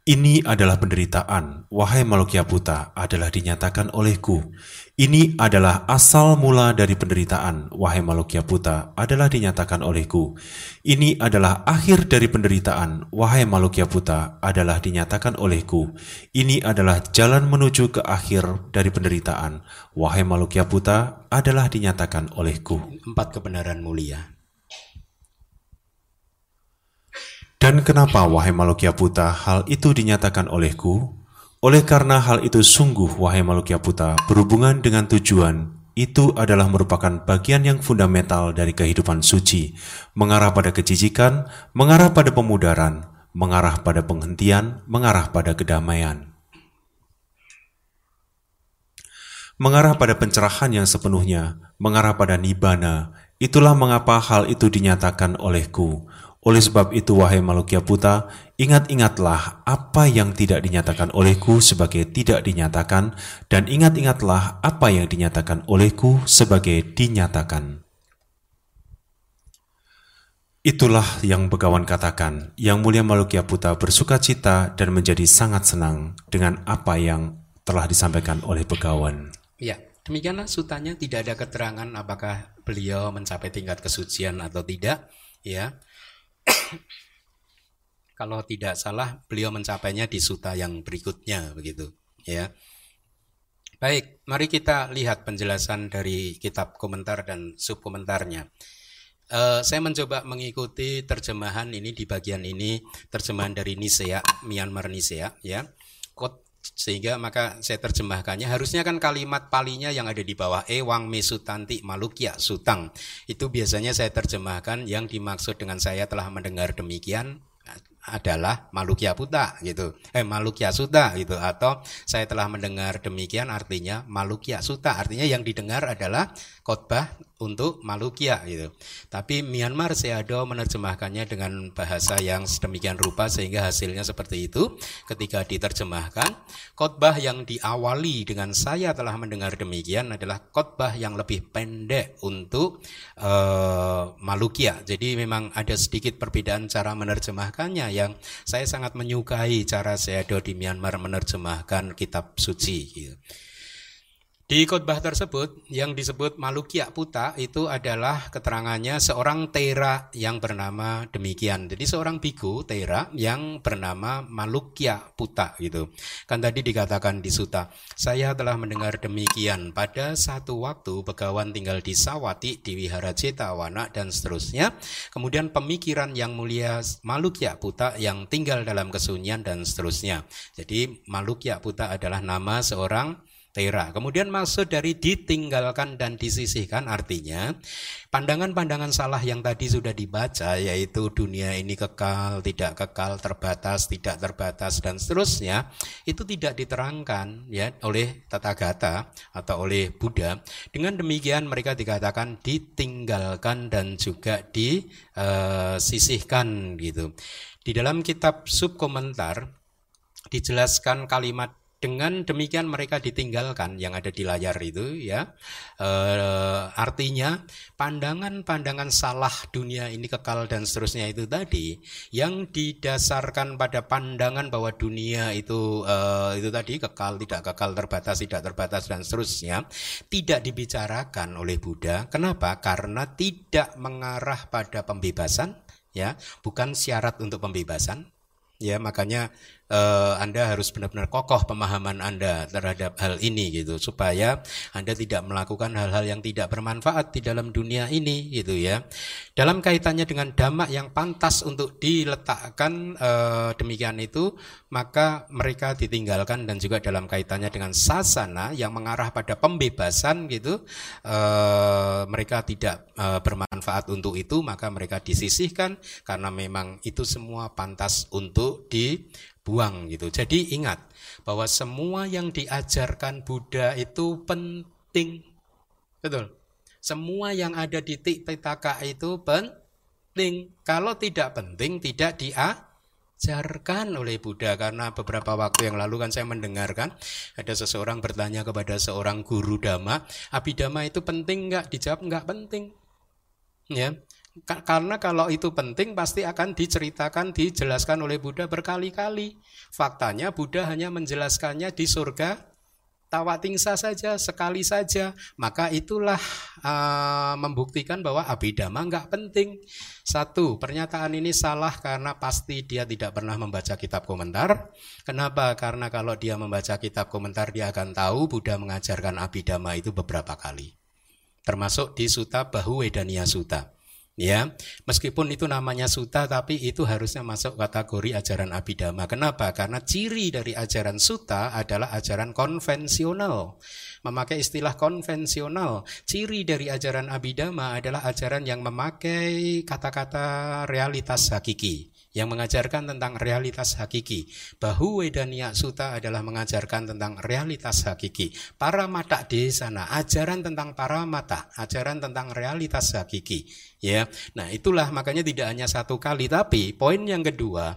Ini adalah penderitaan, wahai Malukya Puta, adalah dinyatakan olehku. Ini adalah asal mula dari penderitaan, wahai Malukya Puta, adalah dinyatakan olehku. Ini adalah akhir dari penderitaan, wahai Malukya Puta, adalah dinyatakan olehku. Ini adalah jalan menuju ke akhir dari penderitaan, wahai Malukya Puta, adalah dinyatakan olehku. Empat kebenaran mulia. Dan kenapa, wahai Malukya Puta, hal itu dinyatakan olehku? Oleh karena hal itu sungguh, wahai Malukya Puta, berhubungan dengan tujuan, itu adalah merupakan bagian yang fundamental dari kehidupan suci, mengarah pada kejijikan, mengarah pada pemudaran, mengarah pada penghentian, mengarah pada kedamaian. Mengarah pada pencerahan yang sepenuhnya, mengarah pada nibana, itulah mengapa hal itu dinyatakan olehku, oleh sebab itu, wahai Malukya Puta, ingat-ingatlah apa yang tidak dinyatakan olehku sebagai tidak dinyatakan, dan ingat-ingatlah apa yang dinyatakan olehku sebagai dinyatakan. Itulah yang Begawan katakan, yang mulia Malukya Puta bersuka cita dan menjadi sangat senang dengan apa yang telah disampaikan oleh Begawan. Ya, demikianlah sutanya tidak ada keterangan apakah beliau mencapai tingkat kesucian atau tidak, ya. Kalau tidak salah, beliau mencapainya di suta yang berikutnya begitu, ya. Baik, mari kita lihat penjelasan dari kitab komentar dan subkomentarnya. Uh, saya mencoba mengikuti terjemahan ini di bagian ini, terjemahan dari Nisea, Myanmar Nisea, ya. Kot sehingga maka saya terjemahkannya harusnya kan kalimat palinya yang ada di bawah ewang mesutanti malukya sutang itu biasanya saya terjemahkan yang dimaksud dengan saya telah mendengar demikian adalah Malukya Puta gitu. Eh Malukya Suta gitu. Atau saya telah mendengar demikian artinya Malukya Suta artinya yang didengar adalah khotbah untuk Malukya gitu. Tapi Myanmar Seado menerjemahkannya dengan bahasa yang sedemikian rupa sehingga hasilnya seperti itu ketika diterjemahkan khotbah yang diawali dengan saya telah mendengar demikian adalah khotbah yang lebih pendek untuk uh, Malukya. Jadi memang ada sedikit perbedaan cara menerjemahkannya yang saya sangat menyukai cara Seado di Myanmar menerjemahkan kitab suci. Gitu. Di khotbah tersebut yang disebut Malukya Puta itu adalah keterangannya seorang Tera yang bernama demikian. Jadi seorang biku Tera yang bernama Malukya Puta gitu. Kan tadi dikatakan di Suta, saya telah mendengar demikian pada satu waktu Begawan tinggal di Sawati di Wihara Cetawana dan seterusnya. Kemudian pemikiran yang mulia Malukya Puta yang tinggal dalam kesunyian dan seterusnya. Jadi Malukya Puta adalah nama seorang tera. Kemudian maksud dari ditinggalkan dan disisihkan artinya pandangan-pandangan salah yang tadi sudah dibaca yaitu dunia ini kekal, tidak kekal, terbatas, tidak terbatas dan seterusnya itu tidak diterangkan ya oleh Tathagata atau oleh Buddha. Dengan demikian mereka dikatakan ditinggalkan dan juga disisihkan gitu. Di dalam kitab subkomentar dijelaskan kalimat dengan demikian mereka ditinggalkan yang ada di layar itu ya. E, artinya pandangan-pandangan salah dunia ini kekal dan seterusnya itu tadi yang didasarkan pada pandangan bahwa dunia itu e, itu tadi kekal tidak kekal terbatas tidak terbatas dan seterusnya tidak dibicarakan oleh Buddha. Kenapa? Karena tidak mengarah pada pembebasan ya. Bukan syarat untuk pembebasan ya. Makanya uh, Anda harus benar-benar kokoh pemahaman Anda terhadap hal ini gitu supaya Anda tidak melakukan hal-hal yang tidak bermanfaat di dalam dunia ini gitu ya. Dalam kaitannya dengan damak yang pantas untuk diletakkan uh, demikian itu maka mereka ditinggalkan dan juga dalam kaitannya dengan sasana yang mengarah pada pembebasan gitu uh, mereka tidak uh, bermanfaat untuk itu maka mereka disisihkan karena memang itu semua pantas untuk di buang gitu. Jadi ingat bahwa semua yang diajarkan Buddha itu penting Betul. Semua yang ada di Tipitaka itu penting. Kalau tidak penting tidak diajarkan oleh Buddha karena beberapa waktu yang lalu kan saya mendengarkan ada seseorang bertanya kepada seorang guru dhamma, abidama itu penting nggak? Dijawab nggak penting. Ya, karena kalau itu penting pasti akan diceritakan, dijelaskan oleh Buddha berkali-kali. Faktanya Buddha hanya menjelaskannya di surga tawatingsa saja, sekali saja, maka itulah uh, membuktikan bahwa abidama nggak penting. Satu, pernyataan ini salah karena pasti dia tidak pernah membaca kitab komentar. Kenapa? Karena kalau dia membaca kitab komentar dia akan tahu Buddha mengajarkan abidama itu beberapa kali. Termasuk di Sutta Bahu Wedania Sutta. Ya, meskipun itu namanya suta tapi itu harusnya masuk kategori ajaran abidama. Kenapa? Karena ciri dari ajaran suta adalah ajaran konvensional. Memakai istilah konvensional, ciri dari ajaran abidama adalah ajaran yang memakai kata-kata realitas hakiki yang mengajarkan tentang realitas hakiki. Bahu Wedania Suta adalah mengajarkan tentang realitas hakiki. Para mata di sana, ajaran tentang para mata, ajaran tentang realitas hakiki. Ya, nah itulah makanya tidak hanya satu kali, tapi poin yang kedua,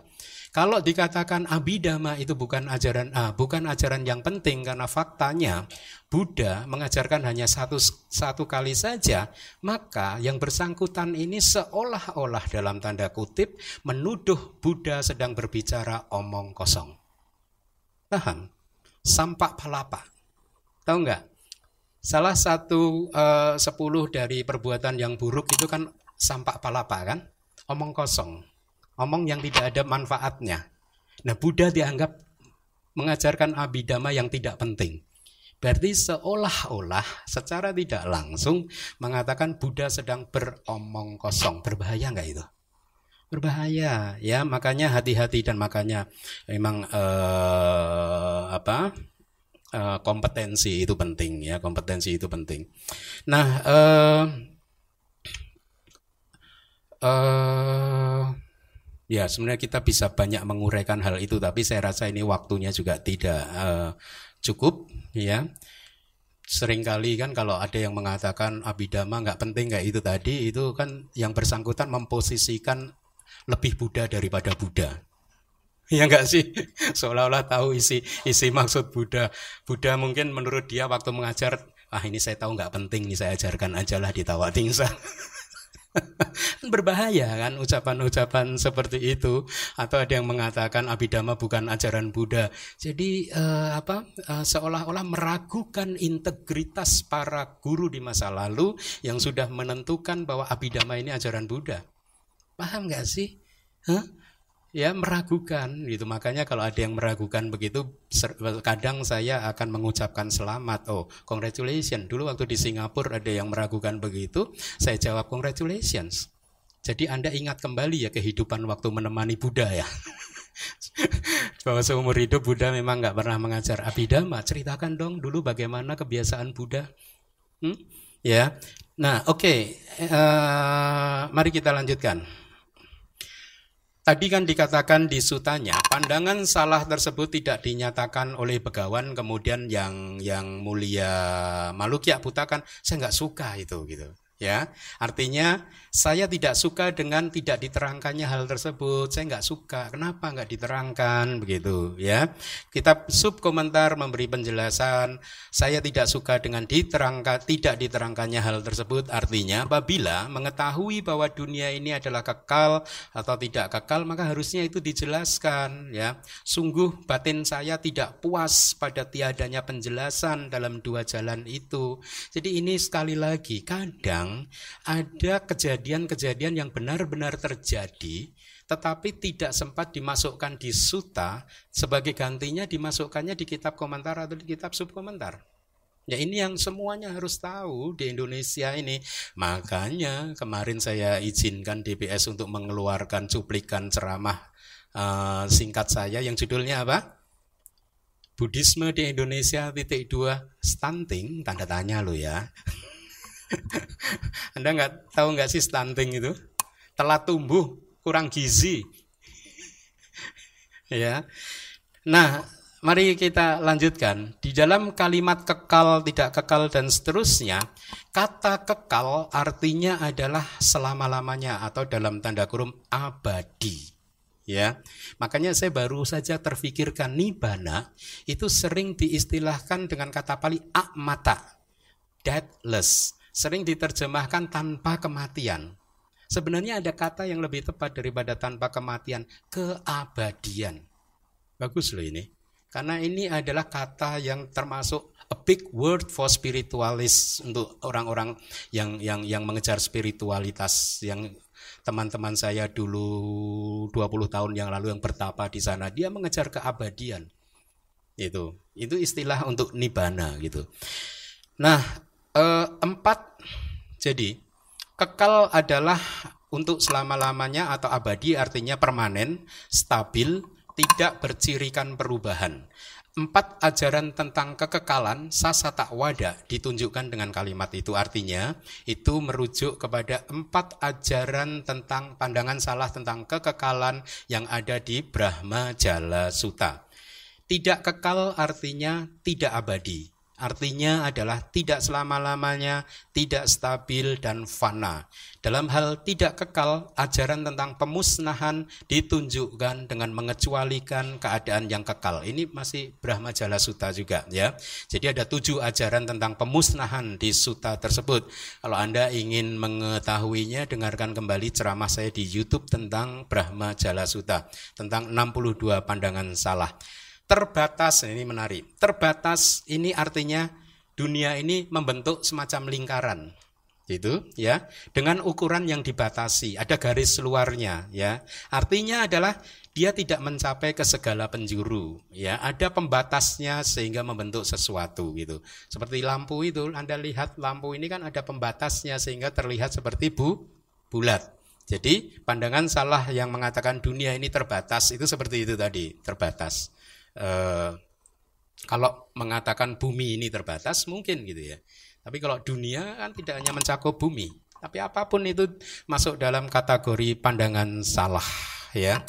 kalau dikatakan abidama itu bukan ajaran ah, bukan ajaran yang penting karena faktanya Buddha mengajarkan hanya satu satu kali saja, maka yang bersangkutan ini seolah-olah dalam tanda kutip menuduh Buddha sedang berbicara omong kosong. Paham? Sampak palapa. Tahu nggak? Salah satu uh, sepuluh dari perbuatan yang buruk itu kan sampak palapa kan? Omong kosong Omong yang tidak ada manfaatnya. Nah, Buddha dianggap mengajarkan abidama yang tidak penting. Berarti seolah-olah secara tidak langsung mengatakan Buddha sedang beromong kosong. Berbahaya nggak itu? Berbahaya, ya makanya hati-hati dan makanya memang eh, apa eh, kompetensi itu penting ya kompetensi itu penting. Nah eh, eh, Ya, sebenarnya kita bisa banyak menguraikan hal itu, tapi saya rasa ini waktunya juga tidak uh, cukup, ya. Seringkali kan kalau ada yang mengatakan abidama nggak penting kayak itu tadi, itu kan yang bersangkutan memposisikan lebih Buddha daripada Buddha. Ya enggak sih? Seolah-olah tahu isi isi maksud Buddha. Buddha mungkin menurut dia waktu mengajar, ah ini saya tahu nggak penting nih saya ajarkan aja lah di Tawatingsa. berbahaya kan ucapan-ucapan seperti itu. Atau ada yang mengatakan abidama bukan ajaran Buddha. Jadi uh, apa uh, seolah-olah meragukan integritas para guru di masa lalu yang sudah menentukan bahwa abidama ini ajaran Buddha. Paham nggak sih? Huh? Ya meragukan gitu. Makanya kalau ada yang meragukan begitu kadang saya akan mengucapkan selamat. Oh congratulations. Dulu waktu di Singapura ada yang meragukan begitu saya jawab congratulations. Jadi anda ingat kembali ya kehidupan waktu menemani Buddha ya? Bahwa seumur hidup Buddha memang nggak pernah mengajar abidama ceritakan dong dulu bagaimana kebiasaan Buddha. Hmm? ya. Nah oke. Okay. uh, eh, mari kita lanjutkan Tadi kan dikatakan di sutanya, pandangan salah tersebut tidak dinyatakan oleh begawan, kemudian yang yang mulia Malukya Buta saya nggak suka itu gitu ya. Artinya saya tidak suka dengan tidak diterangkannya hal tersebut. Saya nggak suka. Kenapa nggak diterangkan? Begitu ya. Kitab sub komentar memberi penjelasan saya tidak suka dengan diterangkan tidak diterangkannya hal tersebut. Artinya apabila mengetahui bahwa dunia ini adalah kekal atau tidak kekal maka harusnya itu dijelaskan ya. Sungguh batin saya tidak puas pada tiadanya penjelasan dalam dua jalan itu. Jadi ini sekali lagi kadang ada kejadian-kejadian yang benar-benar terjadi tetapi tidak sempat dimasukkan di suta sebagai gantinya dimasukkannya di kitab komentar atau di kitab subkomentar. Ya ini yang semuanya harus tahu di Indonesia ini. Makanya kemarin saya izinkan DPS untuk mengeluarkan cuplikan ceramah uh, singkat saya yang judulnya apa? Budisme di Indonesia titik dua stunting tanda tanya lo ya. Anda nggak tahu nggak sih stunting itu? Telat tumbuh, kurang gizi. ya. Nah, mari kita lanjutkan. Di dalam kalimat kekal, tidak kekal, dan seterusnya, kata kekal artinya adalah selama-lamanya atau dalam tanda kurung abadi. Ya, makanya saya baru saja terfikirkan nibana itu sering diistilahkan dengan kata Pali akmata, deathless, sering diterjemahkan tanpa kematian. Sebenarnya ada kata yang lebih tepat daripada tanpa kematian, keabadian. Bagus loh ini. Karena ini adalah kata yang termasuk a big word for spiritualis untuk orang-orang yang yang yang mengejar spiritualitas yang teman-teman saya dulu 20 tahun yang lalu yang bertapa di sana dia mengejar keabadian itu itu istilah untuk nibana gitu nah eh, empat jadi kekal adalah untuk selama-lamanya atau abadi artinya permanen stabil tidak bercirikan perubahan. Empat ajaran tentang kekekalan sasata wada ditunjukkan dengan kalimat itu. Artinya itu merujuk kepada empat ajaran tentang pandangan salah tentang kekekalan yang ada di Brahma Jala Sutta. Tidak kekal artinya tidak abadi. Artinya adalah tidak selama-lamanya, tidak stabil dan fana. Dalam hal tidak kekal, ajaran tentang pemusnahan ditunjukkan dengan mengecualikan keadaan yang kekal. Ini masih Brahma Jala Sutta juga ya. Jadi ada tujuh ajaran tentang pemusnahan di sutta tersebut. Kalau Anda ingin mengetahuinya, dengarkan kembali ceramah saya di YouTube tentang Brahma Jala Sutta, tentang 62 pandangan salah. Terbatas, ini menarik. Terbatas ini artinya dunia ini membentuk semacam lingkaran. Gitu ya, dengan ukuran yang dibatasi, ada garis luarnya ya. Artinya adalah dia tidak mencapai ke segala penjuru ya. Ada pembatasnya sehingga membentuk sesuatu gitu. Seperti lampu itu anda lihat lampu ini kan ada pembatasnya sehingga terlihat seperti bu bulat. Jadi pandangan salah yang mengatakan dunia ini terbatas itu seperti itu tadi terbatas eh, kalau mengatakan bumi ini terbatas mungkin gitu ya. Tapi kalau dunia kan tidak hanya mencakup bumi, tapi apa pun itu masuk dalam kategori pandangan salah ya.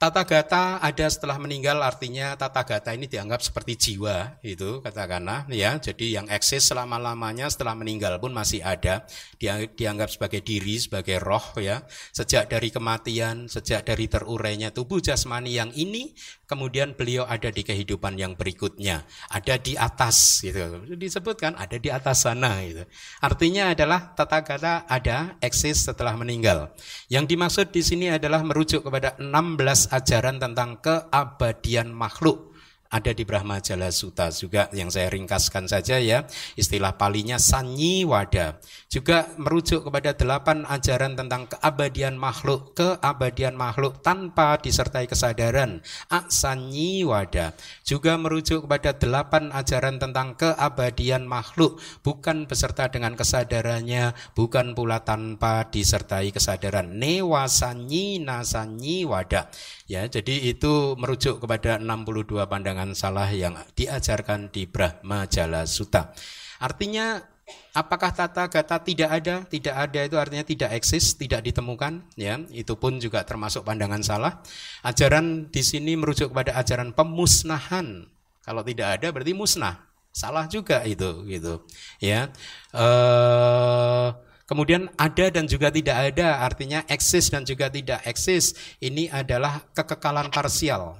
Tata gata ada setelah meninggal artinya tata gata ini dianggap seperti jiwa itu katakanlah ya. Jadi yang eksis selama-lamanya setelah meninggal pun masih ada. Dia dianggap sebagai diri, sebagai roh ya. Sejak dari kematian, sejak dari terurainya tubuh jasmani yang ini kemudian beliau ada di kehidupan yang berikutnya. Ada di atas gitu. Disebutkan ada di atas sana gitu. Artinya adalah tata gata ada eksis setelah meninggal. Yang dimaksud di sini adalah merujuk kepada 16 ajaran tentang keabadian makhluk ada di Brahma Jala Sutta juga yang saya ringkaskan saja ya. Istilah palinya sanyi wada. Juga merujuk kepada delapan ajaran tentang keabadian makhluk. Keabadian makhluk tanpa disertai kesadaran. Aksanyi wada. Juga merujuk kepada delapan ajaran tentang keabadian makhluk. Bukan beserta dengan kesadarannya. Bukan pula tanpa disertai kesadaran. Newasanyi wada. Ya, jadi itu merujuk kepada 62 pandangan salah yang diajarkan di Brahma Jala Sutta. Artinya apakah tata gata tidak ada? Tidak ada itu artinya tidak eksis, tidak ditemukan, ya. Itu pun juga termasuk pandangan salah. Ajaran di sini merujuk kepada ajaran pemusnahan. Kalau tidak ada berarti musnah. Salah juga itu gitu. Ya. Eh Kemudian ada dan juga tidak ada, artinya eksis dan juga tidak eksis. Ini adalah kekekalan parsial.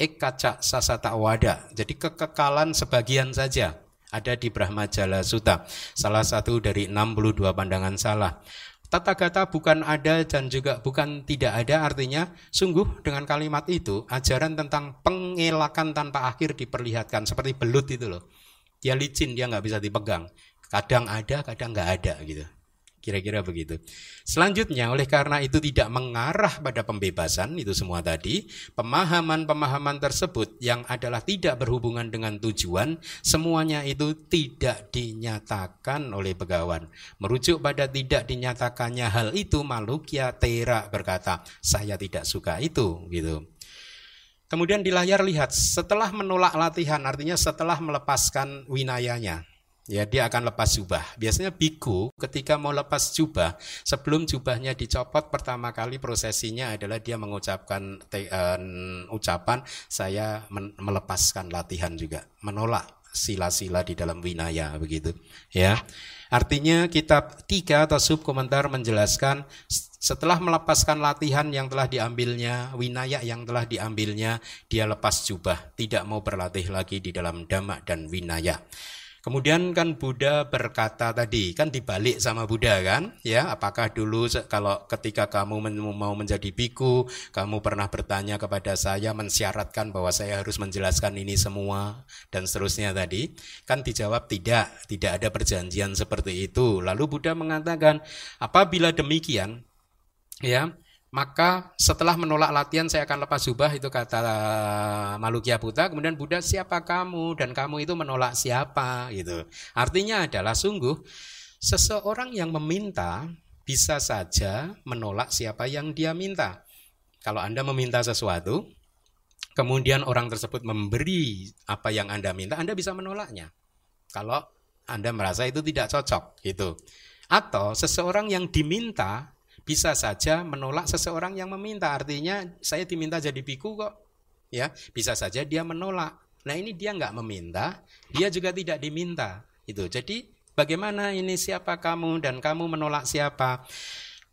Ekaca sasata wada. Jadi kekekalan sebagian saja ada di Brahma Jala Sutta. Salah satu dari 62 pandangan salah. Tata kata bukan ada dan juga bukan tidak ada artinya sungguh dengan kalimat itu ajaran tentang pengelakan tanpa akhir diperlihatkan seperti belut itu loh. Dia licin, dia nggak bisa dipegang. Kadang ada, kadang nggak ada gitu. Kira-kira begitu. Selanjutnya, oleh karena itu tidak mengarah pada pembebasan, itu semua tadi, pemahaman-pemahaman tersebut yang adalah tidak berhubungan dengan tujuan, semuanya itu tidak dinyatakan oleh begawan. Merujuk pada tidak dinyatakannya hal itu, Malukia Tera berkata, saya tidak suka itu, gitu. Kemudian di layar lihat, setelah menolak latihan, artinya setelah melepaskan winayanya, ya dia akan lepas jubah. Biasanya biku ketika mau lepas jubah, sebelum jubahnya dicopot pertama kali prosesinya adalah dia mengucapkan te, uh, ucapan saya melepaskan latihan juga, menolak sila-sila di dalam winaya begitu. Ya. Artinya kitab tiga atau sub komentar menjelaskan setelah melepaskan latihan yang telah diambilnya, winaya yang telah diambilnya, dia lepas jubah, tidak mau berlatih lagi di dalam dhamma dan winaya. Kemudian kan Buddha berkata tadi, kan dibalik sama Buddha kan, ya apakah dulu kalau ketika kamu mau menjadi biku, kamu pernah bertanya kepada saya mensyaratkan bahwa saya harus menjelaskan ini semua dan seterusnya tadi, kan dijawab tidak, tidak ada perjanjian seperti itu. Lalu Buddha mengatakan, apabila demikian, ya maka setelah menolak latihan saya akan lepas jubah itu kata eh, Malukya Buddha kemudian Buddha siapa kamu? Dan kamu itu menolak siapa? Gitu. Artinya adalah sungguh seseorang yang meminta bisa saja menolak siapa yang dia minta. Kalau anda meminta sesuatu kemudian orang tersebut memberi apa yang anda minta anda bisa menolaknya. Kalau anda merasa itu tidak cocok gitu. Atau seseorang yang diminta bisa saja menolak seseorang yang meminta. Artinya saya diminta jadi biku kok. Ya, bisa saja dia menolak. Nah ini dia nggak meminta, dia juga tidak diminta. Itu. Jadi bagaimana ini siapa kamu dan kamu menolak siapa?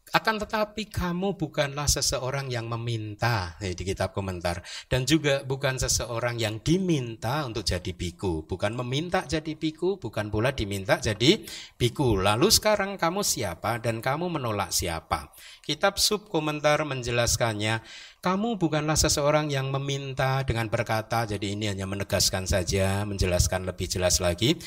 Akan tetapi kamu bukanlah seseorang yang meminta di kitab komentar dan juga bukan seseorang yang diminta untuk jadi biku, bukan meminta jadi biku, bukan pula diminta jadi biku. Lalu sekarang kamu siapa dan kamu menolak siapa? Kitab sub komentar menjelaskannya, kamu bukanlah seseorang yang meminta dengan berkata, jadi ini hanya menegaskan saja, menjelaskan lebih jelas lagi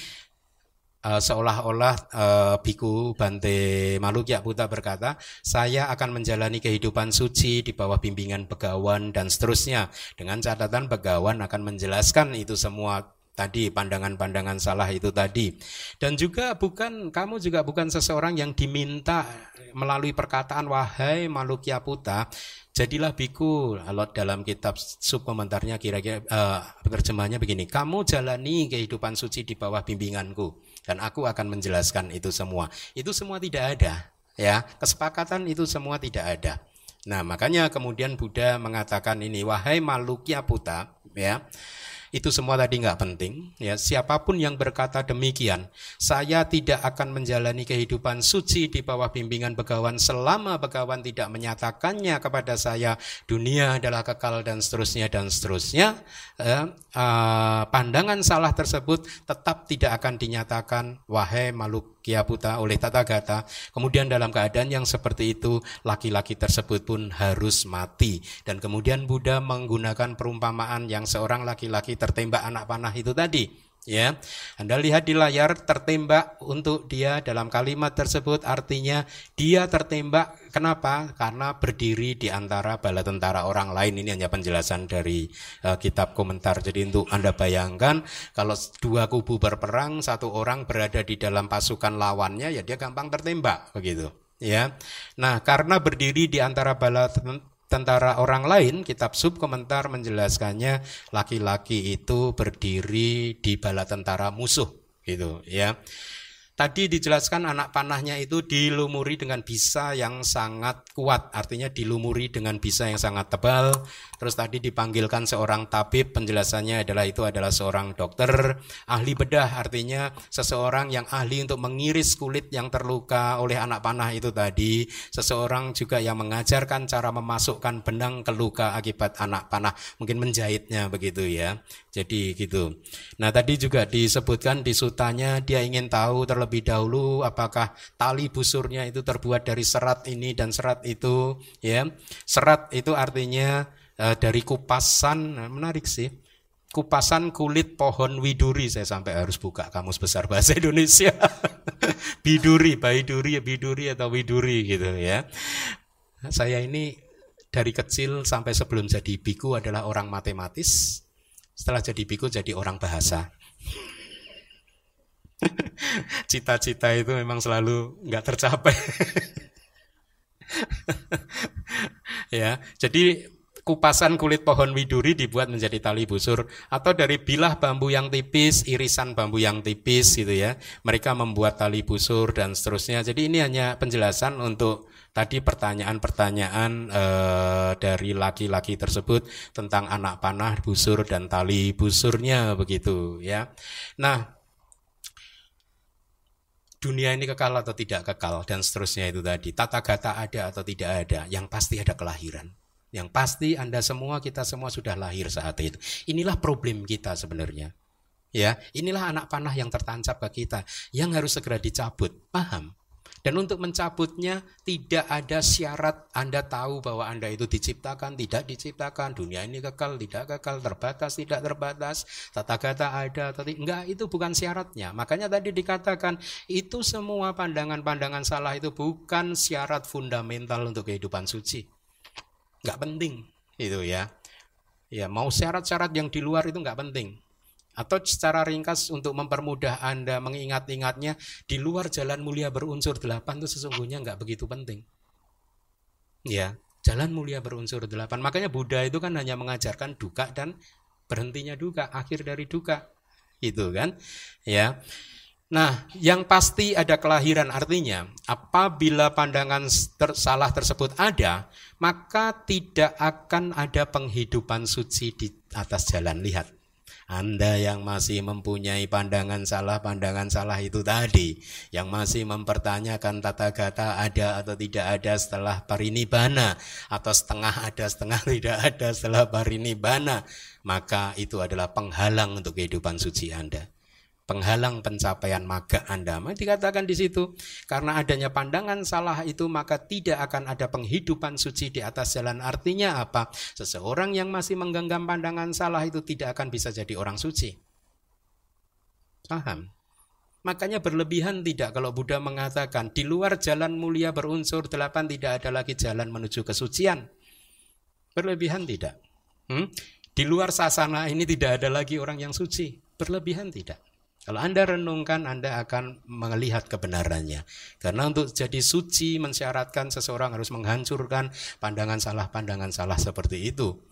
uh, seolah-olah uh, Biku Bante Malukya Buta berkata, saya akan menjalani kehidupan suci di bawah bimbingan Begawan dan seterusnya. Dengan catatan Begawan akan menjelaskan itu semua tadi pandangan-pandangan salah itu tadi. Dan juga bukan kamu juga bukan seseorang yang diminta melalui perkataan wahai Malukya Puta jadilah biku kalau dalam kitab sub komentarnya kira-kira uh, terjemahnya begini kamu jalani kehidupan suci di bawah bimbinganku dan aku akan menjelaskan itu semua. Itu semua tidak ada, ya. Kesepakatan itu semua tidak ada. Nah, makanya kemudian Buddha mengatakan ini, wahai Malukya Puta, ya. Itu semua tadi nggak penting. Ya, siapa pun yang berkata demikian, saya tidak akan menjalani kehidupan suci di bawah bimbingan begawan selama begawan tidak menyatakannya kepada saya dunia adalah kekal dan seterusnya dan seterusnya. Eh, uh, pandangan salah tersebut tetap tidak akan dinyatakan wahai makhluk Kiaputa oleh Tata Gata. Kemudian dalam keadaan yang seperti itu, laki-laki tersebut pun harus mati. Dan kemudian Buddha menggunakan perumpamaan yang seorang laki-laki tertembak anak panah itu tadi. Ya, Anda lihat di layar tertembak untuk dia dalam kalimat tersebut artinya dia tertembak kenapa? Karena berdiri di antara bala tentara orang lain. Ini hanya penjelasan dari uh, kitab komentar. Jadi untuk Anda bayangkan kalau dua kubu berperang, satu orang berada di dalam pasukan lawannya ya dia gampang tertembak begitu. Ya. Nah, karena berdiri di antara bala tentara orang lain, kitab sub komentar menjelaskannya laki-laki itu berdiri di bala tentara musuh gitu ya. Tadi dijelaskan anak panahnya itu dilumuri dengan bisa yang sangat kuat, artinya dilumuri dengan bisa yang sangat tebal. Terus tadi dipanggilkan seorang tabib, penjelasannya adalah itu adalah seorang dokter ahli bedah, artinya seseorang yang ahli untuk mengiris kulit yang terluka oleh anak panah itu tadi. Seseorang juga yang mengajarkan cara memasukkan benang ke luka akibat anak panah, mungkin menjahitnya begitu ya. Jadi gitu. Nah tadi juga disebutkan di sutanya dia ingin tahu terlebih dahulu apakah tali busurnya itu terbuat dari serat ini dan serat itu ya serat itu artinya uh, dari kupasan nah, menarik sih. Kupasan kulit pohon widuri saya sampai harus buka kamus besar bahasa Indonesia. Biduri baiduri biduri atau widuri gitu ya. Saya ini dari kecil sampai sebelum jadi biku adalah orang matematis. Setelah jadi biku jadi orang bahasa. Cita-cita itu memang selalu nggak tercapai. ya, jadi kupasan kulit pohon widuri dibuat menjadi tali busur atau dari bilah bambu yang tipis, irisan bambu yang tipis gitu ya. Mereka membuat tali busur dan seterusnya. Jadi ini hanya penjelasan untuk tadi pertanyaan-pertanyaan e, dari laki-laki tersebut tentang anak panah, busur dan tali busurnya begitu ya. Nah, dunia ini kekal atau tidak kekal dan seterusnya itu tadi. Tata gata ada atau tidak ada, yang pasti ada kelahiran. Yang pasti Anda semua, kita semua sudah lahir saat itu. Inilah problem kita sebenarnya. Ya, inilah anak panah yang tertancap ke kita, yang harus segera dicabut. Paham? Dan untuk mencabutnya tidak ada syarat Anda tahu bahwa Anda itu diciptakan, tidak diciptakan, dunia ini kekal, tidak kekal, terbatas, tidak terbatas, tata kata ada tidak. Enggak, itu bukan syaratnya. Makanya tadi dikatakan itu semua pandangan-pandangan salah itu bukan syarat fundamental untuk kehidupan suci nggak penting itu ya. Ya mau syarat-syarat yang di luar itu nggak penting. Atau secara ringkas untuk mempermudah Anda mengingat-ingatnya di luar jalan mulia berunsur delapan itu sesungguhnya nggak begitu penting. Ya jalan mulia berunsur delapan. Makanya Buddha itu kan hanya mengajarkan duka dan berhentinya duka akhir dari duka. Itu kan? Ya Nah, yang pasti ada kelahiran artinya. Apabila pandangan ter salah tersebut ada, maka tidak akan ada penghidupan suci di atas jalan. Lihat, Anda yang masih mempunyai pandangan salah, pandangan salah itu tadi, yang masih mempertanyakan tata gata ada atau tidak ada setelah parinibbana, atau setengah ada, setengah tidak ada setelah parinibbana, maka itu adalah penghalang untuk kehidupan suci Anda penghalang pencapaian maga Anda. Maka dikatakan di situ, karena adanya pandangan salah itu maka tidak akan ada penghidupan suci di atas jalan. Artinya apa? Seseorang yang masih menggenggam pandangan salah itu tidak akan bisa jadi orang suci. Paham? Makanya berlebihan tidak kalau Buddha mengatakan di luar jalan mulia berunsur delapan tidak ada lagi jalan menuju kesucian. Berlebihan tidak. Hmm? Di luar sasana ini tidak ada lagi orang yang suci. Berlebihan tidak. Kalau Anda renungkan, Anda akan melihat kebenarannya. Karena untuk jadi suci mensyaratkan seseorang harus menghancurkan pandangan salah-pandangan salah seperti itu.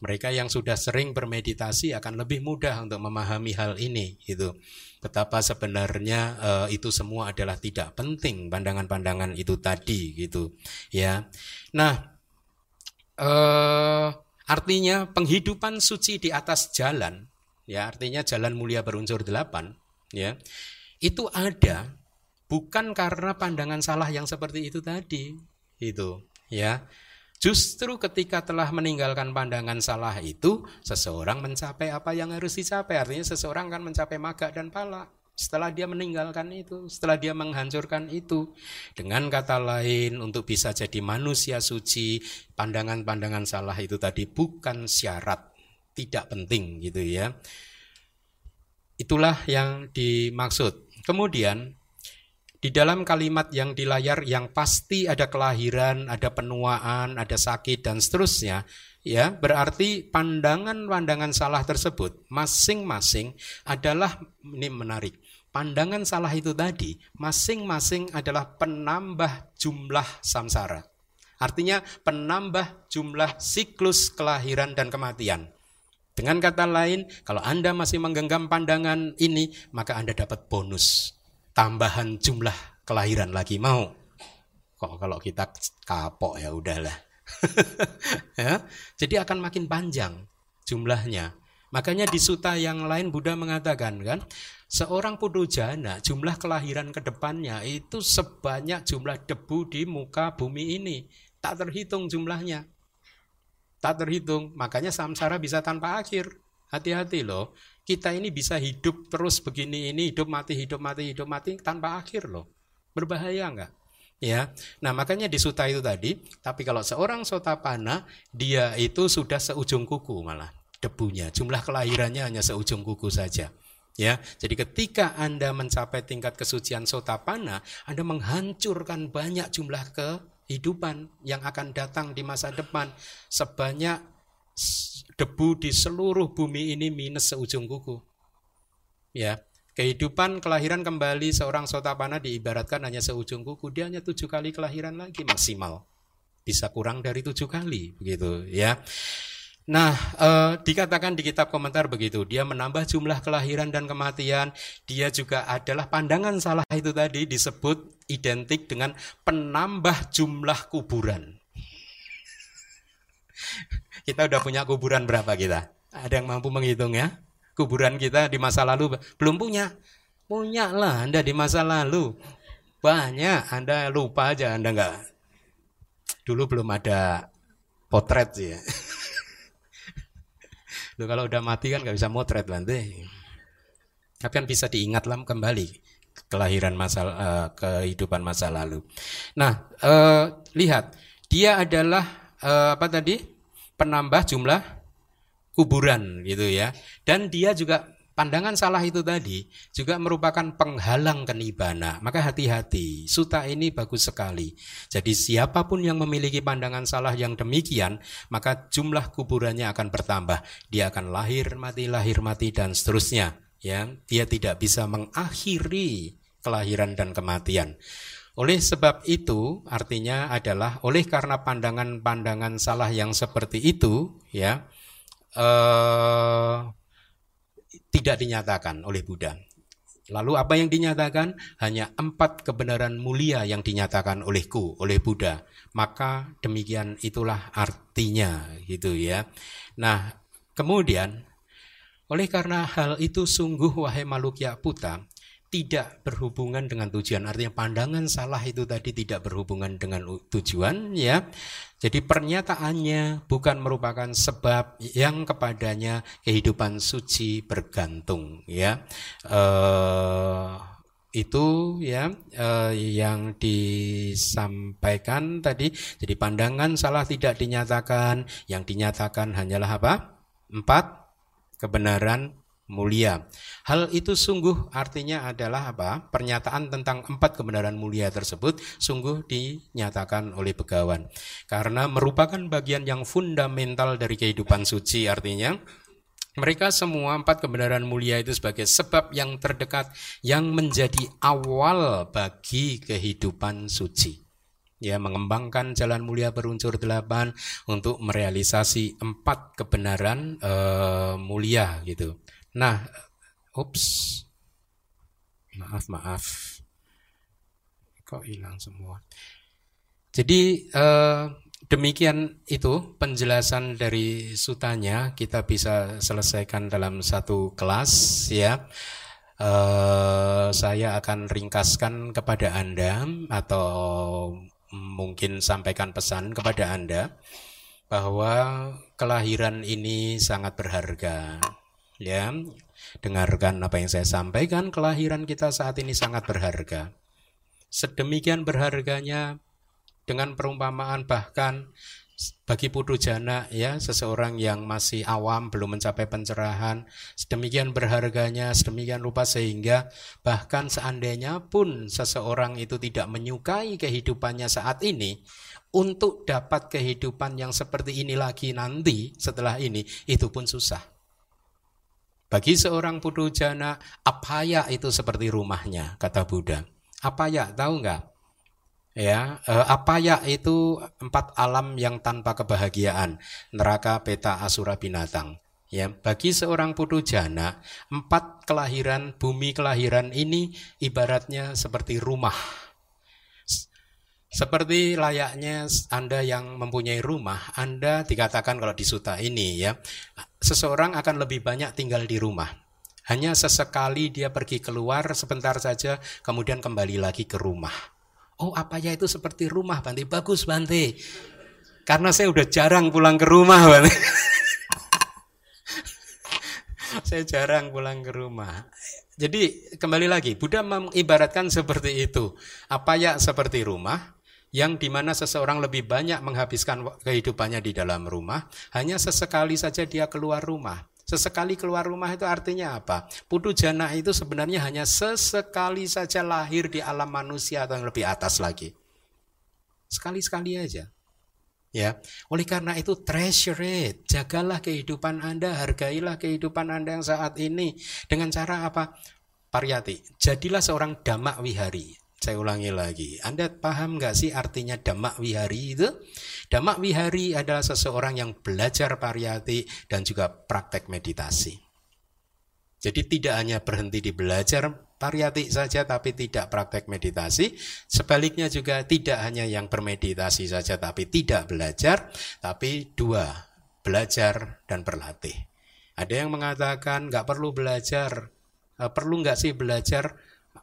Mereka yang sudah sering bermeditasi akan lebih mudah untuk memahami hal ini. Itu betapa sebenarnya e, itu semua adalah tidak penting pandangan-pandangan itu tadi, gitu. Ya, nah, e, artinya penghidupan suci di atas jalan ya artinya jalan mulia berunsur delapan, ya itu ada bukan karena pandangan salah yang seperti itu tadi, itu ya. Justru ketika telah meninggalkan pandangan salah itu, seseorang mencapai apa yang harus dicapai. Artinya seseorang akan mencapai maga dan pala setelah dia meninggalkan itu, setelah dia menghancurkan itu. Dengan kata lain, untuk bisa jadi manusia suci, pandangan-pandangan salah itu tadi bukan syarat tidak penting gitu ya. Itulah yang dimaksud. Kemudian di dalam kalimat yang di layar yang pasti ada kelahiran, ada penuaan, ada sakit dan seterusnya, ya berarti pandangan-pandangan salah tersebut masing-masing adalah ini menarik. Pandangan salah itu tadi masing-masing adalah penambah jumlah samsara. Artinya penambah jumlah siklus kelahiran dan kematian. Dengan kata lain, kalau Anda masih menggenggam pandangan ini, maka Anda dapat bonus tambahan jumlah kelahiran lagi mau. Kok kalau kita kapok ya udahlah. ya, jadi akan makin panjang jumlahnya. Makanya di suta yang lain Buddha mengatakan kan, seorang pudujana jumlah kelahiran ke depannya itu sebanyak jumlah debu di muka bumi ini. Tak terhitung jumlahnya tak terhitung. Makanya samsara bisa tanpa akhir. Hati-hati loh. Kita ini bisa hidup terus begini ini, hidup mati, hidup mati, hidup mati tanpa akhir loh. Berbahaya enggak? Ya, nah makanya di suta itu tadi. Tapi kalau seorang sotapana, dia itu sudah seujung kuku malah debunya. Jumlah kelahirannya hanya seujung kuku saja. Ya, jadi ketika Anda mencapai tingkat kesucian sotapana, Anda menghancurkan banyak jumlah ke kehidupan yang akan datang di masa depan sebanyak debu di seluruh bumi ini minus seujung kuku. Ya, kehidupan kelahiran kembali seorang sotapana diibaratkan hanya seujung kuku, dia hanya tujuh kali kelahiran lagi maksimal. bisa kurang dari tujuh kali begitu ya. Nah, eh, dikatakan di kitab komentar begitu, dia menambah jumlah kelahiran dan kematian, dia juga adalah pandangan salah itu tadi disebut identik dengan penambah jumlah kuburan. kita udah punya kuburan berapa kita? Ada yang mampu menghitung ya? Kuburan kita di masa lalu belum punya. Punya lah Anda di masa lalu. Banyak, Anda lupa aja, Anda enggak. Dulu belum ada potret sih ya. Lu kalau udah mati kan nggak bisa motret nanti. Tapi kan bisa diingat lah kembali kelahiran masa uh, kehidupan masa lalu. Nah, uh, lihat dia adalah uh, apa tadi penambah jumlah kuburan gitu ya. Dan dia juga Pandangan salah itu tadi juga merupakan penghalang kenibana. Maka hati-hati, suta ini bagus sekali. Jadi siapa pun yang memiliki pandangan salah yang demikian, maka jumlah kuburannya akan bertambah. Dia akan lahir mati, lahir mati dan seterusnya. Ya, dia tidak bisa mengakhiri kelahiran dan kematian. Oleh sebab itu, artinya adalah oleh karena pandangan-pandangan salah yang seperti itu, ya, eh, tidak dinyatakan oleh Buddha. Lalu apa yang dinyatakan? Hanya empat kebenaran mulia yang dinyatakan olehku, oleh Buddha. Maka demikian itulah artinya gitu ya. Nah, kemudian oleh karena hal itu sungguh wahai Malukya Puta, tidak berhubungan dengan tujuan. Artinya pandangan salah itu tadi tidak berhubungan dengan tujuan ya. Jadi pernyataannya bukan merupakan sebab yang kepadanya kehidupan suci bergantung ya. Uh, itu ya eh, yang disampaikan tadi jadi pandangan salah tidak dinyatakan yang dinyatakan hanyalah apa empat kebenaran mulia. Hal itu sungguh artinya adalah apa? Pernyataan tentang empat kebenaran mulia tersebut sungguh dinyatakan oleh begawan. Karena merupakan bagian yang fundamental dari kehidupan suci artinya mereka semua empat kebenaran mulia itu sebagai sebab yang terdekat yang menjadi awal bagi kehidupan suci ya mengembangkan jalan mulia berunsur delapan untuk merealisasi empat kebenaran uh, mulia gitu. Nah, ups, maaf maaf, kok hilang semua. Jadi eh, demikian itu penjelasan dari sutanya kita bisa selesaikan dalam satu kelas ya. Uh, saya akan ringkaskan kepada Anda atau mungkin sampaikan pesan kepada Anda bahwa kelahiran ini sangat berharga Ya, dengarkan apa yang saya sampaikan. Kelahiran kita saat ini sangat berharga. Sedemikian berharganya dengan perumpamaan bahkan bagi putu jana ya seseorang yang masih awam belum mencapai pencerahan sedemikian berharganya sedemikian rupa sehingga bahkan seandainya pun seseorang itu tidak menyukai kehidupannya saat ini untuk dapat kehidupan yang seperti ini lagi nanti setelah ini itu pun susah bagi seorang putu jana, apaya itu seperti rumahnya, kata Buddha. Apaya, tahu nggak? Ya, eh, apaya itu empat alam yang tanpa kebahagiaan, neraka, peta, asura, binatang. Ya, bagi seorang putu jana, empat kelahiran, bumi kelahiran ini ibaratnya seperti rumah. Seperti layaknya Anda yang mempunyai rumah, Anda dikatakan kalau di suta ini ya, seseorang akan lebih banyak tinggal di rumah. Hanya sesekali dia pergi keluar sebentar saja, kemudian kembali lagi ke rumah. Oh, apa ya itu seperti rumah, Bante? Bagus, Bante. Karena saya udah jarang pulang ke rumah, Bante. saya jarang pulang ke rumah. Jadi kembali lagi, Buddha mengibaratkan seperti itu. Apa ya seperti rumah, yang di mana seseorang lebih banyak menghabiskan kehidupannya di dalam rumah, hanya sesekali saja dia keluar rumah. Sesekali keluar rumah itu artinya apa? Putu jana itu sebenarnya hanya sesekali saja lahir di alam manusia atau yang lebih atas lagi. Sekali-sekali aja. Ya, oleh karena itu treasure it, jagalah kehidupan Anda, hargailah kehidupan Anda yang saat ini dengan cara apa? Pariyati, jadilah seorang damak wihari Saya ulangi lagi. Anda paham nggak sih artinya damak wihari itu? Damak wihari adalah seseorang yang belajar pariyati dan juga praktek meditasi. Jadi tidak hanya berhenti di belajar pariyati saja tapi tidak praktek meditasi. Sebaliknya juga tidak hanya yang bermeditasi saja tapi tidak belajar. Tapi dua, belajar dan berlatih. Ada yang mengatakan nggak perlu belajar. Eh, perlu nggak sih belajar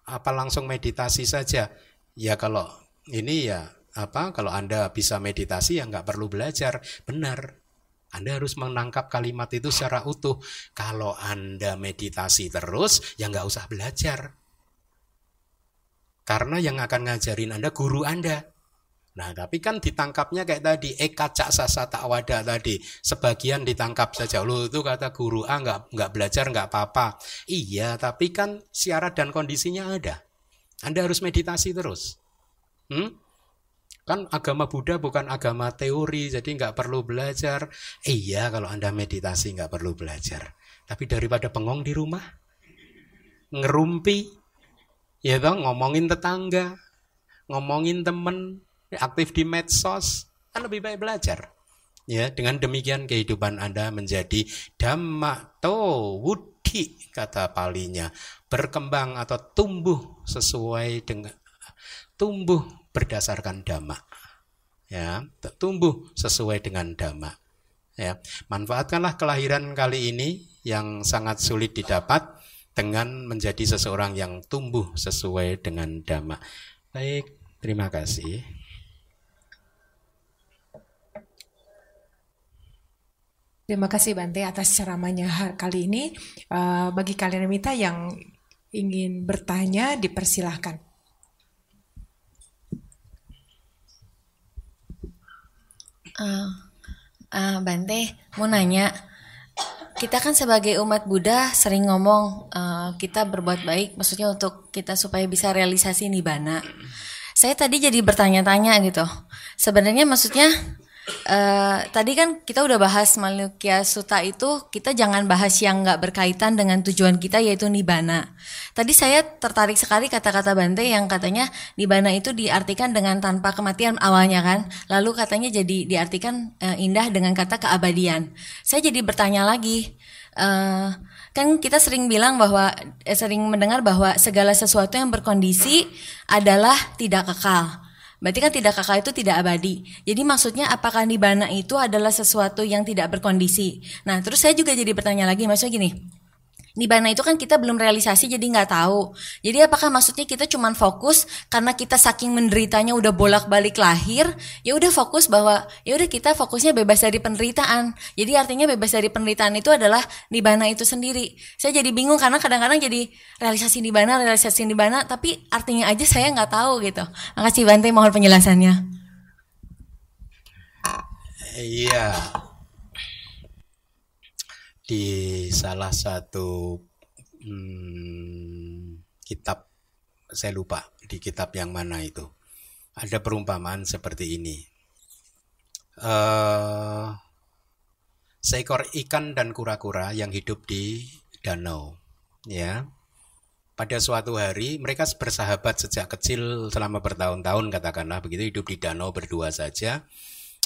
apa langsung meditasi saja? Ya kalau ini ya apa kalau Anda bisa meditasi ya nggak perlu belajar. Benar. Anda harus menangkap kalimat itu secara utuh. Kalau Anda meditasi terus, ya nggak usah belajar. Karena yang akan ngajarin Anda guru Anda. Nah, tapi kan ditangkapnya kayak tadi, eka tak wada tadi. Sebagian ditangkap saja. Loh, itu kata guru A nggak nggak belajar nggak apa-apa. Iya, tapi kan syarat dan kondisinya ada. Anda harus meditasi terus. Hmm? Kan agama Buddha bukan agama teori, jadi nggak perlu belajar. Iya, kalau Anda meditasi nggak perlu belajar. Tapi daripada pengong di rumah, ngerumpi, ya toh, ngomongin tetangga, ngomongin temen, aktif di medsos, kan lebih baik belajar. Ya, dengan demikian kehidupan Anda menjadi dhammato wudi kata palinya, berkembang atau tumbuh sesuai dengan tumbuh berdasarkan dhamma. Ya, tumbuh sesuai dengan dhamma. Ya, manfaatkanlah kelahiran kali ini yang sangat sulit didapat dengan menjadi seseorang yang tumbuh sesuai dengan dhamma. Baik, terima kasih. Terima kasih Bante atas ceramahnya kali ini. Uh, bagi kalian Mita yang ingin bertanya, dipersilahkan. Uh, uh, Bante, mau nanya, kita kan sebagai umat Buddha sering ngomong uh, kita berbuat baik, maksudnya untuk kita supaya bisa realisasi nibana. Saya tadi jadi bertanya-tanya gitu. Sebenarnya maksudnya Uh, tadi kan kita udah bahas Malukya Suta itu kita jangan bahas yang nggak berkaitan dengan tujuan kita yaitu nibana. Tadi saya tertarik sekali kata-kata Bante yang katanya nibana itu diartikan dengan tanpa kematian awalnya kan, lalu katanya jadi diartikan uh, indah dengan kata keabadian. Saya jadi bertanya lagi, uh, kan kita sering bilang bahwa eh, sering mendengar bahwa segala sesuatu yang berkondisi adalah tidak kekal. Berarti kan tidak kakak itu tidak abadi. Jadi maksudnya apakah nibana itu adalah sesuatu yang tidak berkondisi? Nah terus saya juga jadi bertanya lagi, maksudnya gini, Nibana itu kan kita belum realisasi jadi nggak tahu. Jadi apakah maksudnya kita cuma fokus karena kita saking menderitanya udah bolak-balik lahir, ya udah fokus bahwa ya udah kita fokusnya bebas dari penderitaan. Jadi artinya bebas dari penderitaan itu adalah nibana itu sendiri. Saya jadi bingung karena kadang-kadang jadi realisasi nibana, realisasi nibana, tapi artinya aja saya nggak tahu gitu. Makasih Bante mohon penjelasannya. Iya, di salah satu hmm, kitab saya lupa di kitab yang mana itu. Ada perumpamaan seperti ini. Uh, seekor ikan dan kura-kura yang hidup di danau ya. Pada suatu hari mereka bersahabat sejak kecil selama bertahun-tahun katakanlah begitu hidup di danau berdua saja.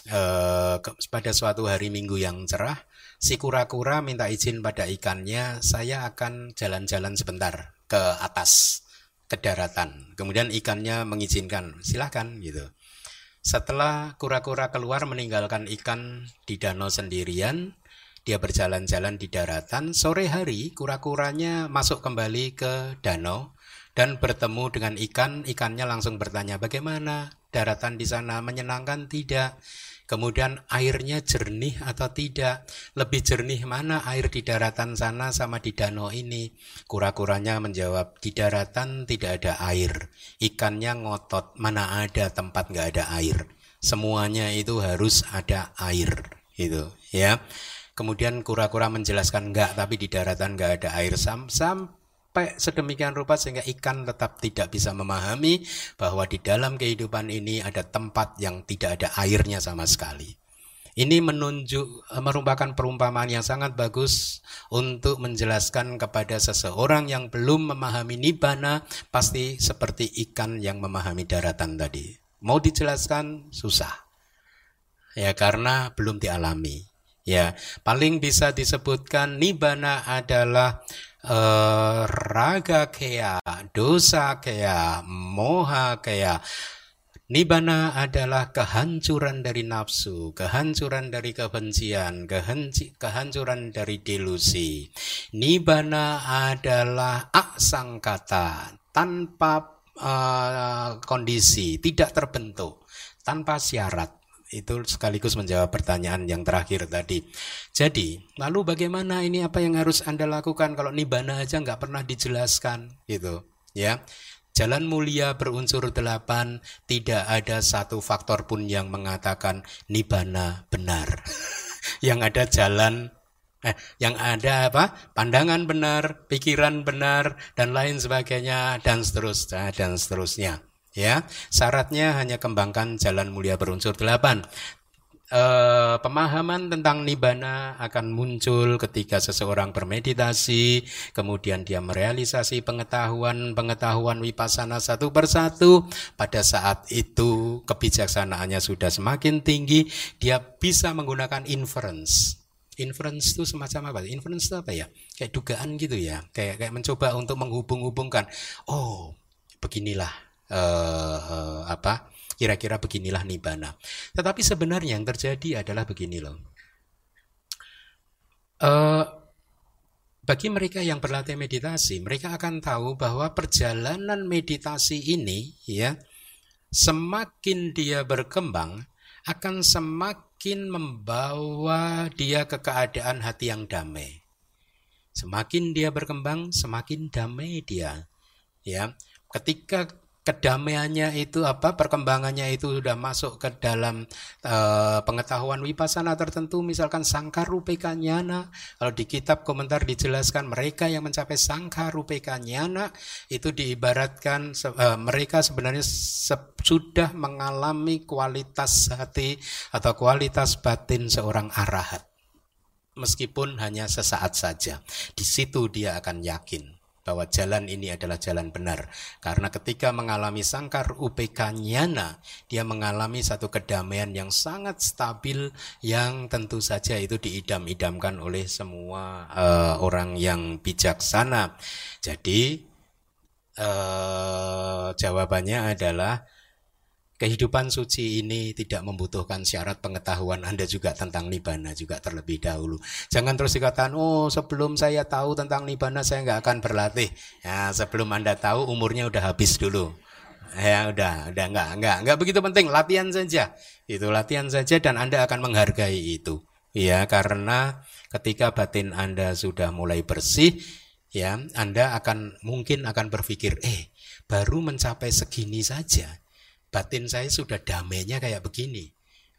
Uh, pada suatu hari minggu yang cerah si kura-kura minta izin pada ikannya, saya akan jalan-jalan sebentar ke atas, ke daratan. Kemudian ikannya mengizinkan, silahkan gitu. Setelah kura-kura keluar meninggalkan ikan di danau sendirian, dia berjalan-jalan di daratan. Sore hari kura-kuranya masuk kembali ke danau dan bertemu dengan ikan. Ikannya langsung bertanya, "Bagaimana daratan di sana? Menyenangkan tidak?" Kemudian airnya jernih atau tidak? Lebih jernih mana air di daratan sana sama di danau ini? Kura-kuranya menjawab, di daratan tidak ada air. Ikannya ngotot, mana ada tempat nggak ada air. Semuanya itu harus ada air. Gitu, ya. Kemudian kura-kura menjelaskan enggak, tapi di daratan nggak ada air. Sam, sam sampai sedemikian rupa sehingga ikan tetap tidak bisa memahami bahwa di dalam kehidupan ini ada tempat yang tidak ada airnya sama sekali. Ini menunjuk eh, merupakan perumpamaan yang sangat bagus untuk menjelaskan kepada seseorang yang belum memahami nibana pasti seperti ikan yang memahami daratan tadi. Mau dijelaskan susah. Ya karena belum dialami. Ya, paling bisa disebutkan nibana adalah uh, raga kea, dosa kea, moha kea, Nibana adalah kehancuran dari nafsu, kehancuran dari kebencian, kehenci, kehancuran dari delusi. Nibana adalah aksang kata, tanpa uh, kondisi, tidak terbentuk, tanpa syarat. Itu sekaligus menjawab pertanyaan yang terakhir tadi. Jadi, lalu bagaimana ini apa yang harus Anda lakukan kalau nibana aja nggak pernah dijelaskan gitu, ya. Jalan mulia berunsur delapan, tidak ada satu faktor pun yang mengatakan nibana benar. yang ada jalan eh, yang ada apa? Pandangan benar, pikiran benar dan lain sebagainya dan seterusnya dan seterusnya. Ya, syaratnya hanya kembangkan jalan mulia berunsur delapan eh, pemahaman tentang nibana akan muncul ketika seseorang bermeditasi, kemudian dia merealisasi pengetahuan-pengetahuan wipasana satu persatu. Pada saat itu kebijaksanaannya sudah semakin tinggi, dia bisa menggunakan inference. Inference itu semacam apa? Inference itu apa ya? Kayak dugaan gitu ya. Kayak kayak mencoba untuk menghubung-hubungkan. Oh, beginilah uh, uh, apa? Kira-kira beginilah nibana. Tetapi sebenarnya yang terjadi adalah begini loh. Uh, bagi mereka yang berlatih meditasi, mereka akan tahu bahwa perjalanan meditasi ini ya semakin dia berkembang akan semakin membawa dia ke keadaan hati yang damai. Semakin dia berkembang, semakin damai dia. Ya, ketika kedamaiannya itu apa perkembangannya itu sudah masuk ke dalam uh, pengetahuan wipasana tertentu misalkan sangkar rupeka nyana. Kalau di kitab komentar dijelaskan mereka yang mencapai sangkar rupeka nyana itu diibaratkan uh, mereka sebenarnya se sudah mengalami kualitas hati atau kualitas batin seorang arahat. Meskipun hanya sesaat saja. Di situ dia akan yakin bahwa jalan ini adalah jalan benar. Karena ketika mengalami sangkar UPK nyana, dia mengalami satu kedamaian yang sangat stabil yang tentu saja itu diidam-idamkan oleh semua uh, orang yang bijaksana. Jadi uh, jawabannya adalah kehidupan suci ini tidak membutuhkan syarat pengetahuan Anda juga tentang nibana juga terlebih dahulu. Jangan terus dikatakan, oh sebelum saya tahu tentang nibana saya nggak akan berlatih. Ya sebelum Anda tahu umurnya udah habis dulu. Ya udah, udah nggak, nggak, nggak begitu penting. Latihan saja, itu latihan saja dan Anda akan menghargai itu. Ya karena ketika batin Anda sudah mulai bersih, ya Anda akan mungkin akan berpikir, eh baru mencapai segini saja batin saya sudah damainya kayak begini.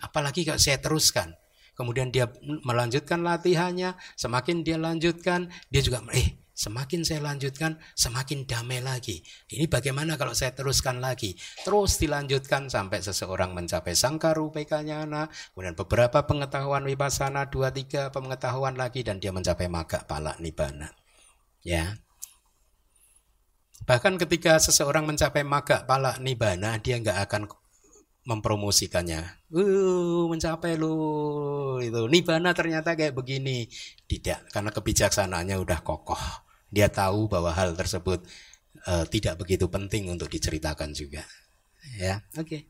Apalagi kalau saya teruskan. Kemudian dia melanjutkan latihannya, semakin dia lanjutkan, dia juga eh semakin saya lanjutkan, semakin damai lagi. Ini bagaimana kalau saya teruskan lagi? Terus dilanjutkan sampai seseorang mencapai sangkaru pekanyana, kemudian beberapa pengetahuan wipasana, dua tiga pengetahuan lagi, dan dia mencapai maga pala nibana. Ya, Bahkan ketika seseorang mencapai maga pala nibana, dia nggak akan mempromosikannya. Uh, mencapai lo itu nibana ternyata kayak begini. Tidak, karena kebijaksanaannya udah kokoh. Dia tahu bahwa hal tersebut uh, tidak begitu penting untuk diceritakan juga. Ya, oke. Okay.